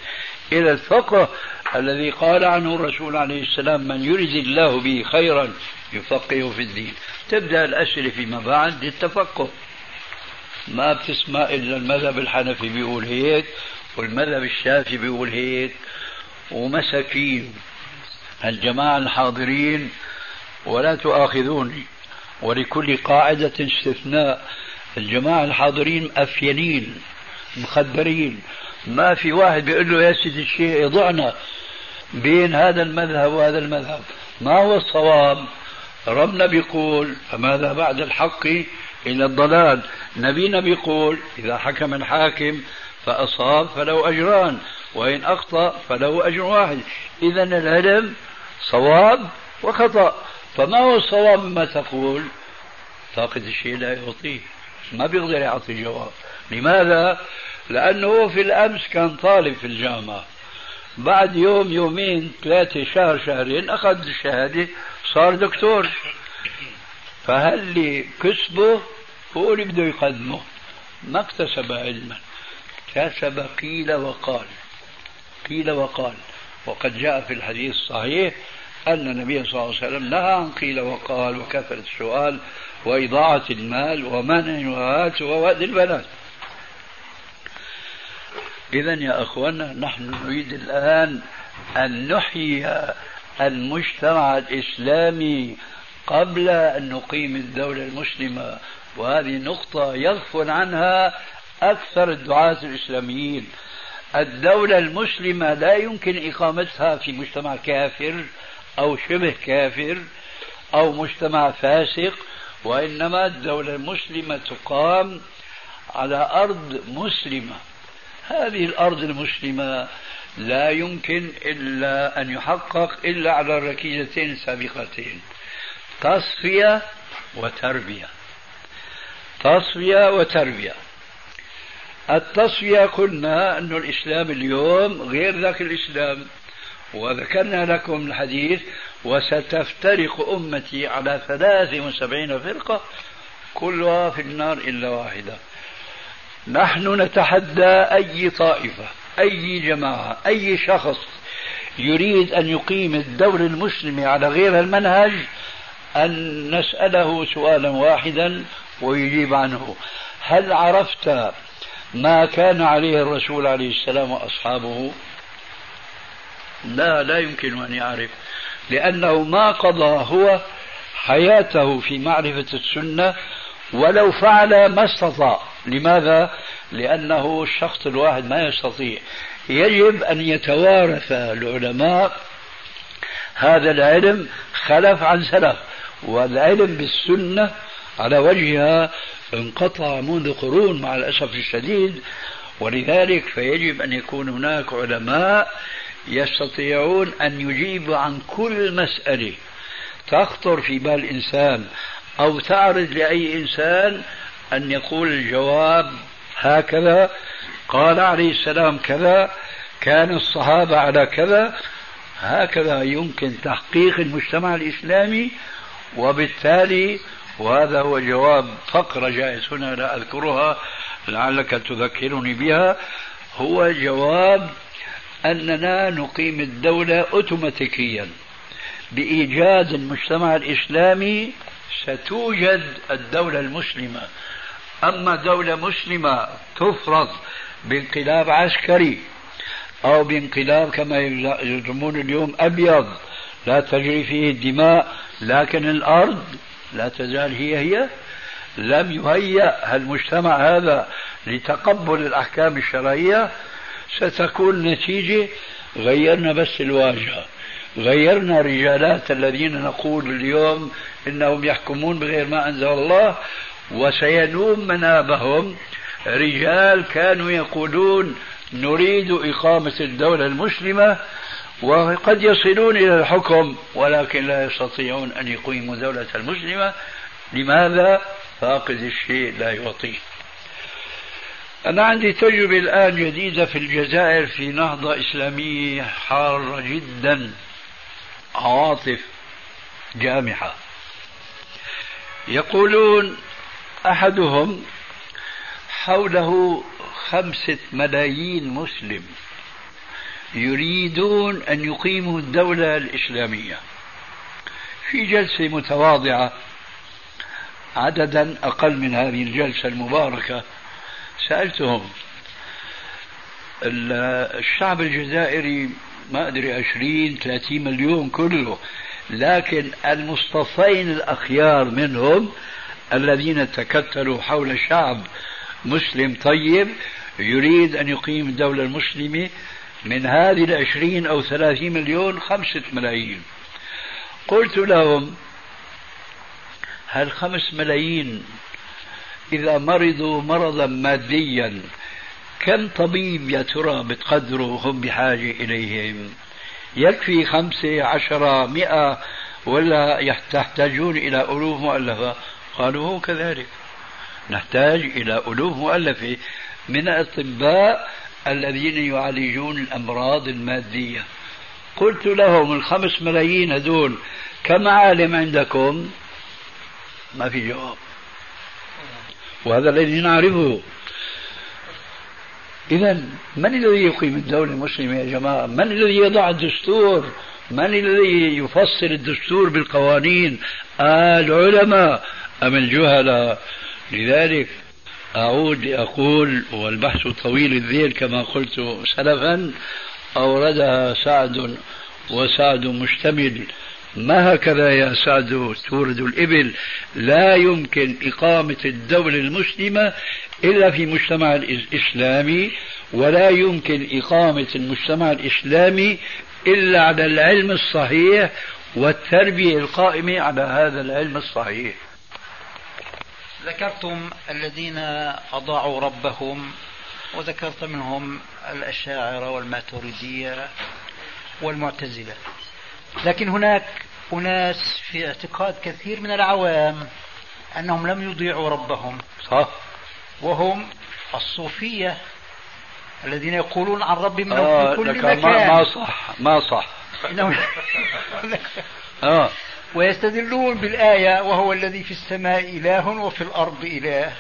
[SPEAKER 3] إلى الفقه الذي قال عنه الرسول عليه السلام من يرد الله به خيرا يفقهه في الدين. تبدأ الأسئلة فيما بعد للتفقه. ما بتسمع إلا المذهب الحنفي بيقول هيك والمذهب الشافعي بيقول هيك ومساكين. الجماعة الحاضرين ولا تؤاخذوني ولكل قاعدة استثناء. الجماعة الحاضرين مأفينين مخدرين. ما في واحد بيقول له يا سيدي الشيخ يضعنا بين هذا المذهب وهذا المذهب. ما هو الصواب؟ ربنا بيقول فماذا بعد الحق؟ إلى الضلال. نبينا بيقول إذا حكم الحاكم فأصاب فله أجران وإن أخطأ فله أجر واحد. إذا العلم صواب وخطأ. فما هو الصواب مما تقول؟ طاقة الشيء لا يعطيه. ما بيقدر يعطي جواب. لماذا؟ لأنه في الأمس كان طالب في الجامعة. بعد يوم يومين ثلاثة شهر شهرين أخذ الشهادة صار دكتور. فهل كسبه؟ هو اللي بده يقدمه ما اكتسب علما. اكتسب قيل وقال. قيل وقال. وقد جاء في الحديث الصحيح أن النبي صلى الله عليه وسلم نهى عن قيل وقال وكثرة السؤال وإضاعة المال ومنع الوهات ووأد البنات. إذا يا أخوانا نحن نريد الآن أن نحيي المجتمع الإسلامي قبل أن نقيم الدولة المسلمة. وهذه نقطة يغفل عنها أكثر الدعاة الإسلاميين. الدولة المسلمة لا يمكن إقامتها في مجتمع كافر أو شبه كافر أو مجتمع فاسق وإنما الدولة المسلمة تقام على أرض مسلمة. هذه الأرض المسلمة لا يمكن إلا أن يحقق إلا على الركيزتين السابقتين تصفية وتربية. تصفية وتربية. التصفية قلنا أن الإسلام اليوم غير ذاك الإسلام وذكرنا لكم الحديث وستفترق أمتي على ثلاث وسبعين فرقة كلها في النار إلا واحدة. نحن نتحدى أي طائفة أي جماعة أي شخص يريد أن يقيم الدولة المسلمة على غير المنهج أن نسأله سؤالا واحدا ويجيب عنه. هل عرفت ما كان عليه الرسول عليه السلام وأصحابه؟ لا لا يمكن أن يعرف. لأنه ما قضى هو حياته في معرفة السنة ولو فعل ما استطاع. لماذا؟ لأنه الشخص الواحد ما يستطيع. يجب أن يتوارث العلماء هذا العلم خلف عن سلف. والعلم بالسنة على وجهها انقطع منذ قرون مع الأسف الشديد ولذلك فيجب أن يكون هناك علماء يستطيعون أن يجيبوا عن كل مسألة. تخطر في بال إنسان أو تعرض لأي إنسان أن يقول الجواب هكذا قال عليه السلام كذا كان الصحابة على كذا هكذا يمكن تحقيق المجتمع الإسلامي وبالتالي وهذا هو جواب فقرة جائز هنا لا أذكرها لعلك تذكرني بها. هو جواب أننا نقيم الدولة أوتوماتيكيا بإيجاد المجتمع الإسلامي. ستوجد الدولة المسلمة. أما دولة مسلمة تفرض بانقلاب عسكري أو بانقلاب كما يزعمون اليوم أبيض لا تجري فيه الدماء لكن الأرض لا تزال هي هي لم يهيأ. المجتمع هذا لتقبل الأحكام الشرعية؟ ستكون نتيجة غيرنا بس الواجهة. غيرنا رجالات الذين نقول اليوم إنهم يحكمون بغير ما أنزل الله وسينوم منابهم. رجال كانوا يقولون نريد إقامة الدولة المسلمة وقد يصلون إلى الحكم ولكن لا يستطيعون أن يقيموا دولة المسلمة. لماذا؟ فاقد الشيء لا يعطيه. أنا عندي تجربة الآن جديدة في الجزائر في نهضة إسلامية حارة جدا عواطف جامحة. يقولون أحدهم حوله خمسة ملايين مسلم. يريدون أن يقيموا الدولة الإسلامية. في جلسة متواضعة عددا أقل من هذه الجلسة المباركة سألتهم الشعب الجزائري ما أدري عشرين ثلاثين مليون كله لكن المصطفين الأخيار منهم الذين تكتلوا حول شعب مسلم طيب يريد أن يقيم الدولة المسلمة من هذه العشرين أو ثلاثين مليون خمسة ملايين. قلت لهم هل خمس ملايين إذا مرضوا مرضا ماديا كم طبيب يا ترى بتقدروا هم بحاجة إليهم؟ يكفي خمسة عشرة مئة ولا تحتاجون إلى ألوف مؤلفة؟ قالوا هو كذلك. نحتاج إلى ألوف مؤلفة. من الأطباء الذين يعالجون الأمراض المادية. قلت لهم الخمس ملايين هدول كم عالم عندكم؟ ما في جواب. وهذا الذي نعرفه. إذا من الذي يقيم الدولة المسلمة يا جماعة؟ من الذي يضع الدستور؟ من الذي يفصل الدستور بالقوانين؟ العلماء أم الجهلاء؟ لذلك أعود لأقول والبحث طويل الذيل كما قلت سلفا أوردها سعد وسعد مشتمل. ما هكذا يا سعد تورد الإبل؟ لا يمكن إقامة الدولة المسلمة إلا في مجتمع الإسلامي ولا يمكن إقامة المجتمع الإسلامي إلا على العلم الصحيح والتربية القائمة على هذا العلم الصحيح.
[SPEAKER 4] ذكرتم الذين أضاعوا ربهم وذكرت منهم الأشاعرة والماتريدية والمعتزلة. لكن هناك أناس في اعتقاد كثير من العوام أنهم لم يضيعوا ربهم.
[SPEAKER 3] صح.
[SPEAKER 4] وهم الصوفية الذين يقولون عن ربهم انه آه في كل مكان.
[SPEAKER 3] ما صح ما صح.
[SPEAKER 4] آه. ويستدلون بالآية وهو الذي في السماء إله وفي الأرض إله.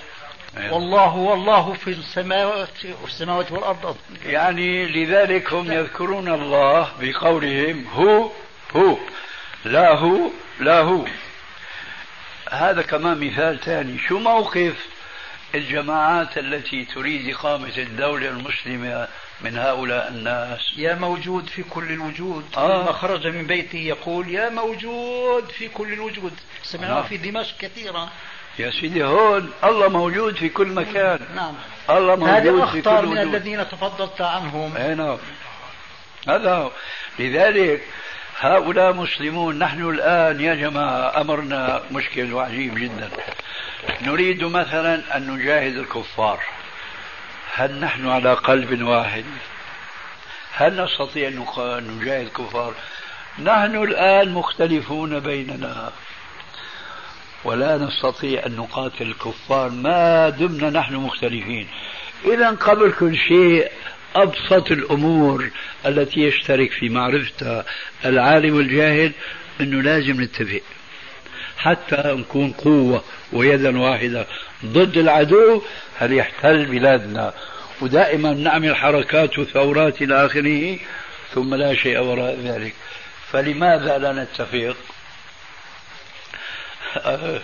[SPEAKER 4] أيوة. والله والله في السماوات والسماوات والأرض.
[SPEAKER 3] يعني لذلك هم يذكرون الله بقولهم هو هو. لا هو لا هو. هذا كمان مثال ثاني. شو موقف الجماعات التي تريد إقامة الدولة المسلمة من هؤلاء الناس.
[SPEAKER 4] يا موجود في كل الوجود. آه. لما خرج من بيته يقول يا موجود في كل الوجود. سمعناه آه. في دمشق كثيرا.
[SPEAKER 3] يا سيدي هون الله موجود في كل مكان.
[SPEAKER 4] نعم.
[SPEAKER 3] الله موجود
[SPEAKER 4] في كل وجود من الذين تفضلت عنهم.
[SPEAKER 3] أي نعم. هذا لذلك هؤلاء مسلمون نحن الآن يا جماعة أمرنا مشكل وعجيب جدا. نريد مثلا أن نجاهد الكفار. هل نحن على قلب واحد؟ هل نستطيع أن نجاهد الكفار؟ نحن الآن مختلفون بيننا. ولا نستطيع أن نقاتل الكفار ما دمنا نحن مختلفين. إذا قبل كل شيء أبسط الأمور التي يشترك في معرفتها العالم والجاهل أنه لازم نتفق. حتى نكون قوة ويدا واحدة ضد العدو هل يحتل بلادنا؟ ودائما نعمل حركات وثورات إلى آخره ثم لا شيء وراء ذلك. فلماذا لا نتفق؟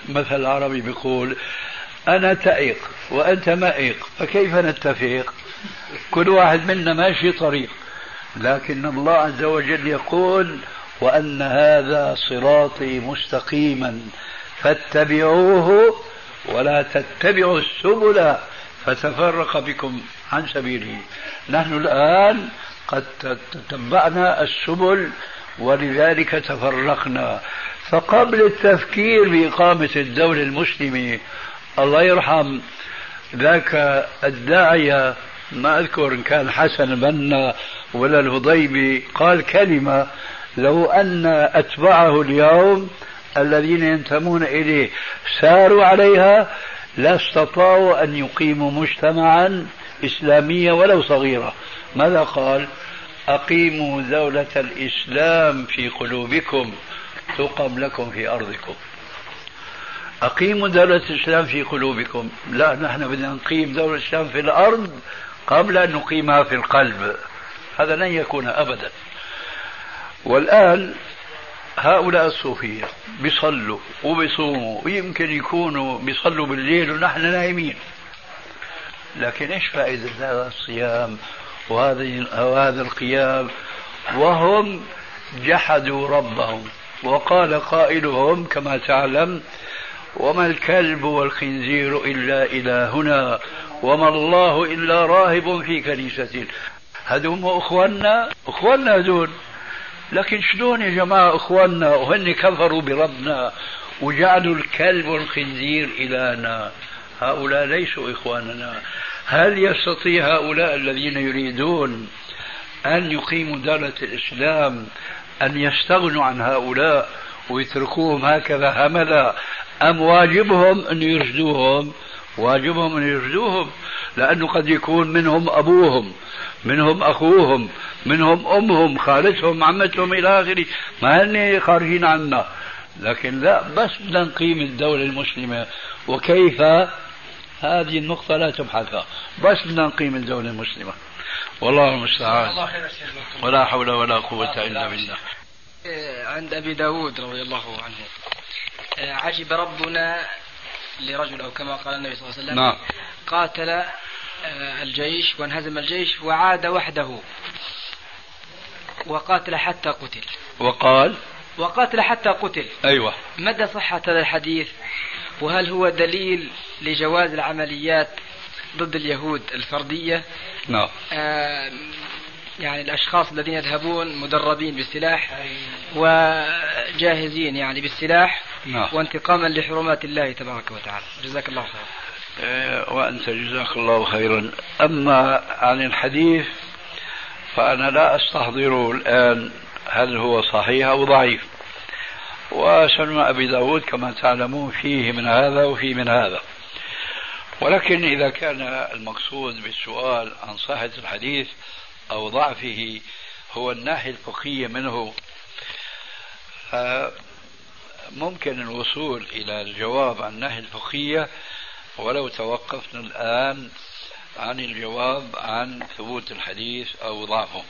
[SPEAKER 3] مثل عربي بيقول أنا تائق وأنت مائق فكيف نتفق؟ كل واحد منا ماشي طريق. لكن الله عز وجل يقول وأن هذا صراطي مستقيما فاتبعوه ولا تتبعوا السبل فتفرق بكم عن سبيله. نحن الآن قد تتبعنا السبل ولذلك تفرقنا. فقبل التفكير بإقامة الدولة المسلمة الله يرحم ذاك الداعية ما أذكر إن كان حسن بنا ولا الهضيبي قال كلمة لو أن أتبعه اليوم الذين ينتمون إليه ساروا عليها لاستطاعوا أن يقيموا مجتمعا إسلاميا ولو صغيرا ماذا قال؟ أقيموا دولة الإسلام في قلوبكم تقم لكم في أرضكم. أقيموا دولة الإسلام في قلوبكم. لا نحن بدنا نقيم دولة الإسلام في الأرض قبل أن نقيمها في القلب. هذا لن يكون أبدا. والآن هؤلاء الصوفية بيصلوا وبيصوموا ويمكن يكونوا بيصلوا بالليل ونحن نايمين. لكن إيش فائدة هذا الصيام وهذه وهذا القيام؟ وهم جحدوا ربهم وقال قائلهم كما تعلم وما الكلب والخنزير إلا إلهنا وما الله إلا راهب في كنيسة. هذول أخواننا أخواننا هذول لكن شلون يا جماعة أخواننا؟ وهن كفروا بربنا وجعلوا الكلب والخنزير إلهنا. هؤلاء ليسوا إخواننا. هل يستطيع هؤلاء الذين يريدون أن يقيموا دولة الإسلام أن يستغنوا عن هؤلاء ويتركوهم هكذا هملا؟ أم واجبهم أن يرشدوهم؟ واجبهم أن يرشدوهم لأنه قد يكون منهم أبوهم. منهم أخوهم منهم أمهم خالتهم عمتهم إلى آخره. ما هن خارجين عنا. لكن لا بس بدنا نقيم الدولة المسلمة. وكيف؟ هذه النقطة لا تبحثها بس بدنا نقيم الدولة المسلمة. والله المستعان. ولا حول ولا قوة إلا بالله.
[SPEAKER 5] عند أبي داود رضي الله عنه. عجب ربنا لرجل أو كما قال النبي صلى الله عليه وسلم
[SPEAKER 3] نعم.
[SPEAKER 5] قاتل آه، الجيش وانهزم الجيش وعاد وحده. وقاتل حتى قتل.
[SPEAKER 3] وقال؟
[SPEAKER 5] وقاتل حتى قتل.
[SPEAKER 3] أيوة.
[SPEAKER 5] مدى صحة هذا الحديث؟ وهل هو دليل لجواز العمليات ضد اليهود الفردية؟
[SPEAKER 3] نعم.
[SPEAKER 5] آه يعني الأشخاص الذين يذهبون مدربين بالسلاح وجاهزين يعني بالسلاح
[SPEAKER 3] نعم.
[SPEAKER 5] وانتقاما لحرمات الله تبارك وتعالى. جزاك الله خيرا.
[SPEAKER 3] آه، وأنت جزاك الله خيرا. أما عن الحديث فأنا لا أستحضره الآن هل هو صحيح أو ضعيف. وسنن أبي داود كما تعلمون فيه من هذا وفيه من هذا. ولكن إذا كان المقصود بالسؤال عن صحة الحديث أو ضعفه هو الناحية الفقهية منه ممكن الوصول إلى الجواب عن الناحية الفقهية ولو توقفنا الآن عن الجواب عن ثبوت الحديث أو ضعفه.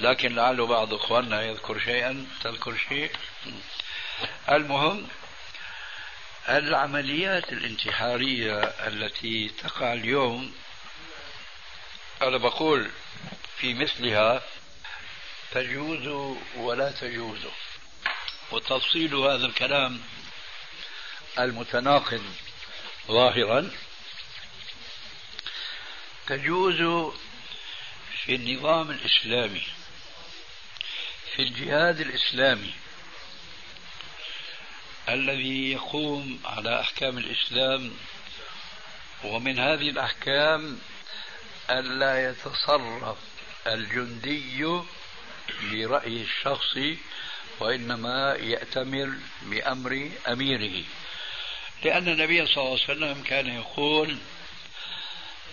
[SPEAKER 3] لكن لعل بعض إخواننا يذكر شيئا. تذكر شيء؟ المهم العمليات الانتحارية التي تقع اليوم أنا بقول في مثلها تجوز ولا تجوز. وتفصيل هذا الكلام المتناقض ظاهرا تجوز في النظام الإسلامي في الجهاد الإسلامي الذي يقوم على أحكام الإسلام ومن هذه الأحكام ألا يتصرف الجندي برأيه الشخصي وإنما يأتمر بأمر أميره. لأن النبي صلى الله عليه وسلم كان يقول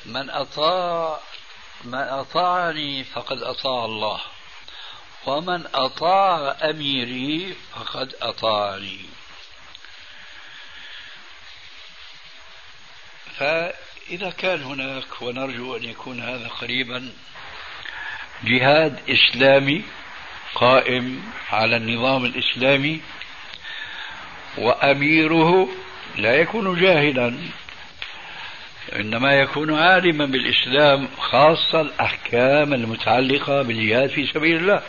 [SPEAKER 3] من أطاع من أطاعني فقد أطاع الله ومن أطاع أميري فقد أطاعني. فإذا كان هناك ونرجو أن يكون هذا قريبا جهاد إسلامي قائم على النظام الإسلامي وأميره لا يكون جاهلا. إنما يكون عالما بالإسلام خاصة الأحكام المتعلقة بالجهاد في سبيل الله.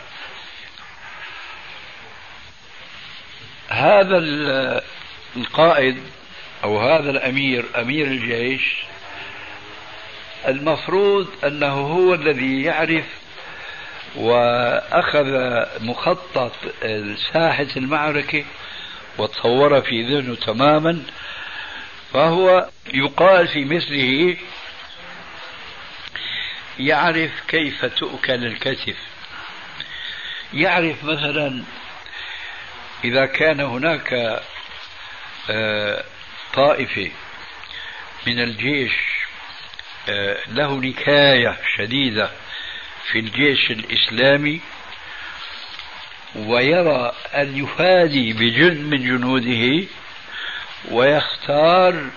[SPEAKER 3] هذا القائد أو هذا الأمير أمير الجيش المفروض أنه هو الذي يعرف وأخذ مخطط ساحة المعركة وتصور في ذهنه تماما فهو يقال في مثله يعرف كيف تؤكل الكتف. يعرف مثلا إذا كان هناك آه، طائفة من الجيش آه، له نكاية شديدة في الجيش الإسلامي ويرى أن يفادي بجند من جنوده ويختار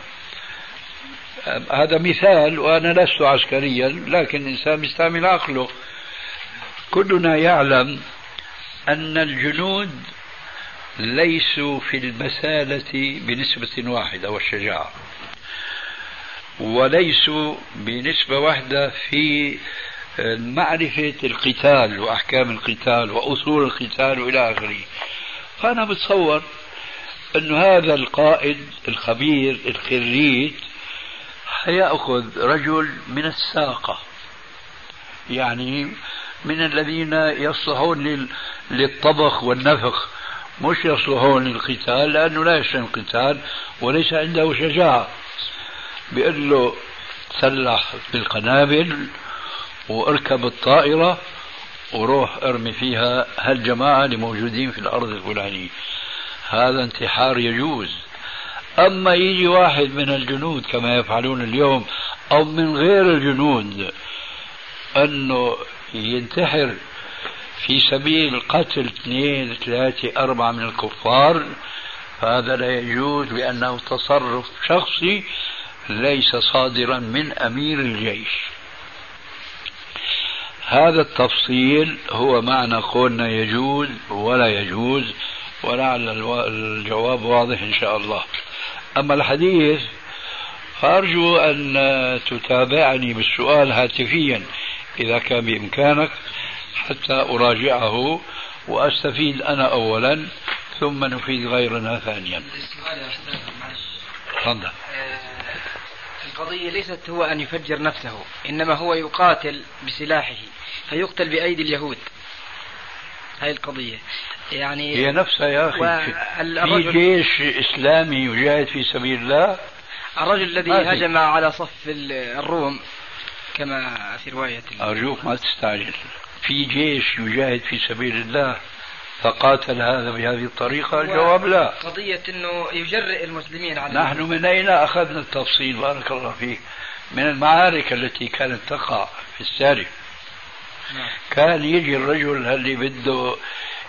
[SPEAKER 3] هذا مثال وأنا لست عسكريا لكن الإنسان يستعمل عقله. كلنا يعلم أن الجنود ليسوا في المسالة بنسبة واحدة والشجاعة وليسوا بنسبة واحدة في معرفة القتال وأحكام القتال وأصول القتال وإلى آخره. فأنا بتصور أن هذا القائد الخبير الخريج حيأخذ رجل من الساقة يعني من الذين يصلحون للطبخ والنفخ مش يصلحون للقتال لأنه لا يشتم القتال وليس عنده شجاعة. بيقول له تسلح بالقنابل واركب الطائرة وروح ارمي فيها هالجماعة اللي موجودين في الأرض الفلانية. هذا انتحار يجوز. أما يجي واحد من الجنود كما يفعلون اليوم أو من غير الجنود أنه ينتحر في سبيل قتل اثنين ثلاثة أربعة من الكفار فهذا لا يجوز لأنه تصرف شخصي ليس صادرا من أمير الجيش. هذا التفصيل هو معنى قولنا يجوز ولا يجوز ولعل الجواب واضح إن شاء الله. أما الحديث فأرجو أن تتابعني بالسؤال هاتفيا إذا كان بإمكانك حتى أراجعه وأستفيد أنا أولا ثم نفيد غيرنا ثانيا. تفضل.
[SPEAKER 5] القضية ليست هو أن يفجر نفسه إنما هو يقاتل بسلاحه فيقتل بأيدي اليهود. هاي القضية. يعني
[SPEAKER 3] هي نفسها يا أخي في جيش إسلامي يجاهد في سبيل الله؟
[SPEAKER 5] الرجل الذي هجم على صف الروم كما في رواية
[SPEAKER 3] أرجوك ما تستعجل. في جيش يجاهد في سبيل الله؟ فقاتل هذا بهذه الطريقة؟ الجواب لا.
[SPEAKER 5] قضية أنه يجرئ المسلمين على
[SPEAKER 3] نحن من أين أخذنا التفصيل؟ بارك الله فيك. من المعارك التي كانت تقع في السالف نعم. كان يجي الرجل اللي بده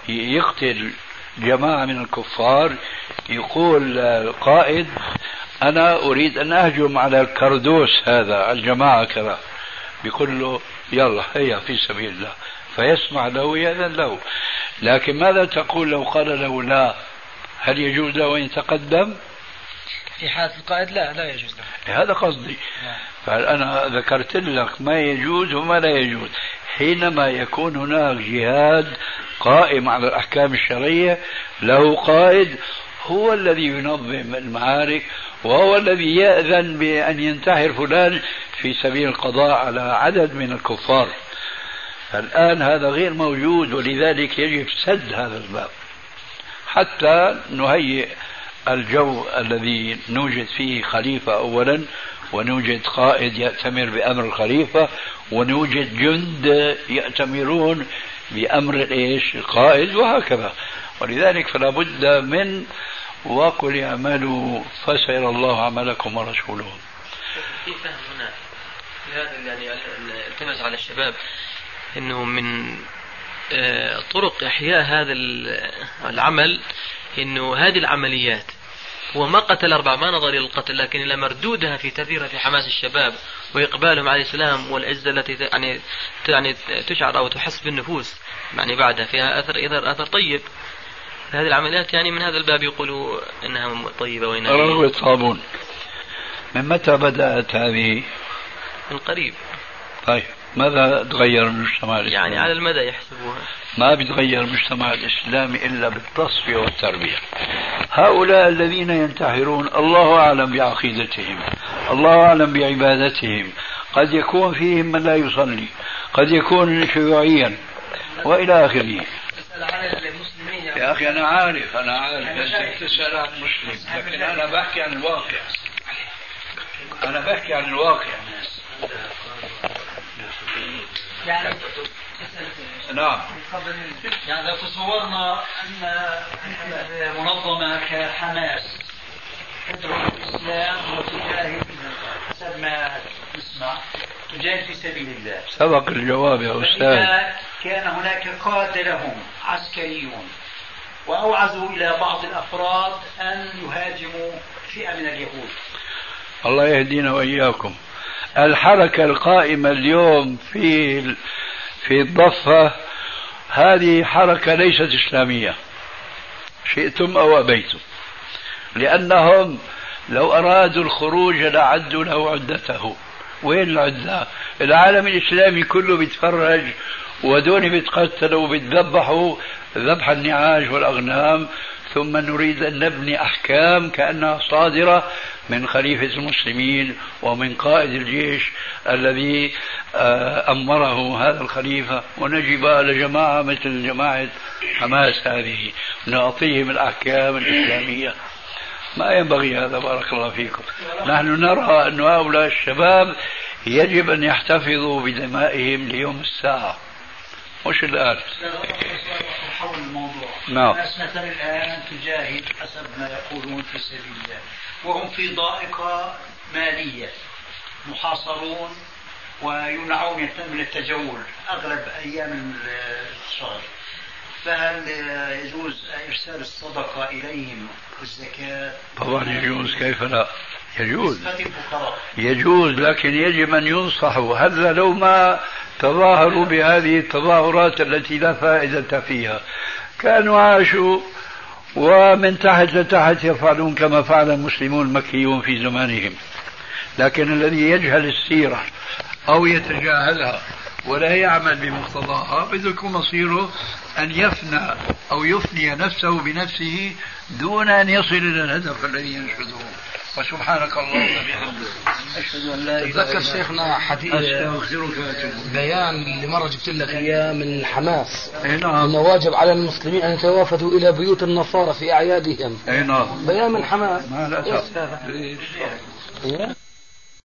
[SPEAKER 3] يقتل جماعة من الكفار يقول القائد أنا أريد أن أهجم على الكردوس هذا الجماعة كذا. بيقول له يلا هيا في سبيل الله. فيسمع له ويأذن له. لكن ماذا تقول لو قال له لا؟ هل يجوز له أن يتقدم؟
[SPEAKER 5] في حالة القائد لا لا يجوز له.
[SPEAKER 3] هذا قصدي. نعم. فأنا ذكرت لك ما يجوز وما لا يجوز؟ حينما يكون هناك جهاد قائم على الأحكام الشرعية له قائد هو الذي ينظم المعارك وهو الذي يأذن بأن ينتحر فلان في سبيل القضاء على عدد من الكفار. الآن هذا غير موجود ولذلك يجب سد هذا الباب. حتى نهيئ الجو الذي نوجد فيه خليفة أولا ونوجد قائد يأتمر بأمر الخليفة ونوجد جند يأتمرون بأمر إيش؟ القائد وهكذا. ولذلك فلا بد من وقل اعملوا فسيرى الله عملكم ورسوله.
[SPEAKER 6] في فهم هنا هذا يعني التمس على الشباب. انه من آه، طرق إحياء هذا العمل إنه هذه العمليات. هو ما قتل أربعة ما نظر إلى القتل لكن إلى مردودها في تأثيرها في حماس الشباب وإقبالهم على الإسلام والعزة التي يعني يعني تشعر أو تحس بالنفوس يعني بعدها فيها أثر إثر أثر طيب. هذه العمليات يعني من هذا الباب يقولوا إنها طيبة وإنها
[SPEAKER 3] رغوة صابون من متى بدأت هذه؟
[SPEAKER 6] من قريب.
[SPEAKER 3] طيب. ماذا تغير المجتمع الإسلامي؟
[SPEAKER 6] يعني على المدى يحسبوها
[SPEAKER 3] ما بيتغير المجتمع الإسلامي إلا بالتصفية والتربية. هؤلاء الذين ينتحرون الله أعلم بعقيدتهم، الله أعلم بعبادتهم، قد يكون فيهم من لا يصلي، قد يكون شيوعيا وإلى آخره. يا أخي أنا عارف أنا عارف تسال عن مسلم لكن أنا بحكي عن الواقع أنا بحكي عن الواقع
[SPEAKER 4] يعني
[SPEAKER 3] نعم.
[SPEAKER 4] يعني لو تصورنا أن منظمة كحماس تدعو الإسلام وتجاهد حسب ما نسمع تجاهد في سبيل الله.
[SPEAKER 3] سبق الجواب يا أستاذ.
[SPEAKER 4] كان هناك قاده لهم عسكريون وأوعزوا إلى بعض الأفراد أن يهاجموا فئة من اليهود.
[SPEAKER 3] الله يهدينا وإياكم. الحركة القائمة اليوم في في الضفة هذه حركة ليست إسلامية. شئتم أو أبيتم. لأنهم لو أرادوا الخروج لعدوا له عدته. وين العدة؟ العالم الإسلامي كله بيتفرج ودون بيتقتلوا وبيتذبحوا ذبح النعاج والأغنام. ثم نريد أن نبني أحكام كأنها صادرة من خليفة المسلمين ومن قائد الجيش الذي آه، أمره هذا الخليفة. ونجب على جماعة مثل جماعة حماس هذه. نعطيهم الأحكام الإسلامية. ما ينبغي هذا بارك الله فيكم. نحن نرى أن هؤلاء الشباب يجب أن يحتفظوا بدمائهم ليوم الساعة. مش الآن
[SPEAKER 4] حول الموضوع
[SPEAKER 3] نعم.
[SPEAKER 4] الناس مثلا الآن تجاهد حسب ما يقولون في سبيل الله وهم في ضائقة مالية محاصرون ويمنعون من التجول أغلب أيام الشهر. فهل يجوز إرسال الصدقة إليهم والزكاة؟
[SPEAKER 3] طبعا يجوز كيف لا؟ يجوز. يجوز لكن يجب أن ينصحوا. هذا لو ما تظاهروا بهذه التظاهرات التي لا فائدة فيها. كانوا عاشوا ومن تحت لتحت يفعلون كما فعل المسلمون المكيون في زمانهم. لكن الذي يجهل السيرة أو يتجاهلها ولا يعمل بمقتضاها بده يكون مصيره أن يفنى أو يفني نفسه بنفسه دون أن يصل إلى الهدف الذي ينشده وسبحانك اللهم وبحمدك.
[SPEAKER 7] أشهد أن لا إلا تذكر شيخنا حديث بيان اللي مرة جبت لك إياه من حماس
[SPEAKER 3] أي نعم.
[SPEAKER 7] أنه واجب على المسلمين أن يتوافدوا إلى بيوت النصارى في أعيادهم.
[SPEAKER 3] أي نعم.
[SPEAKER 7] بيان من حماس
[SPEAKER 3] ما لا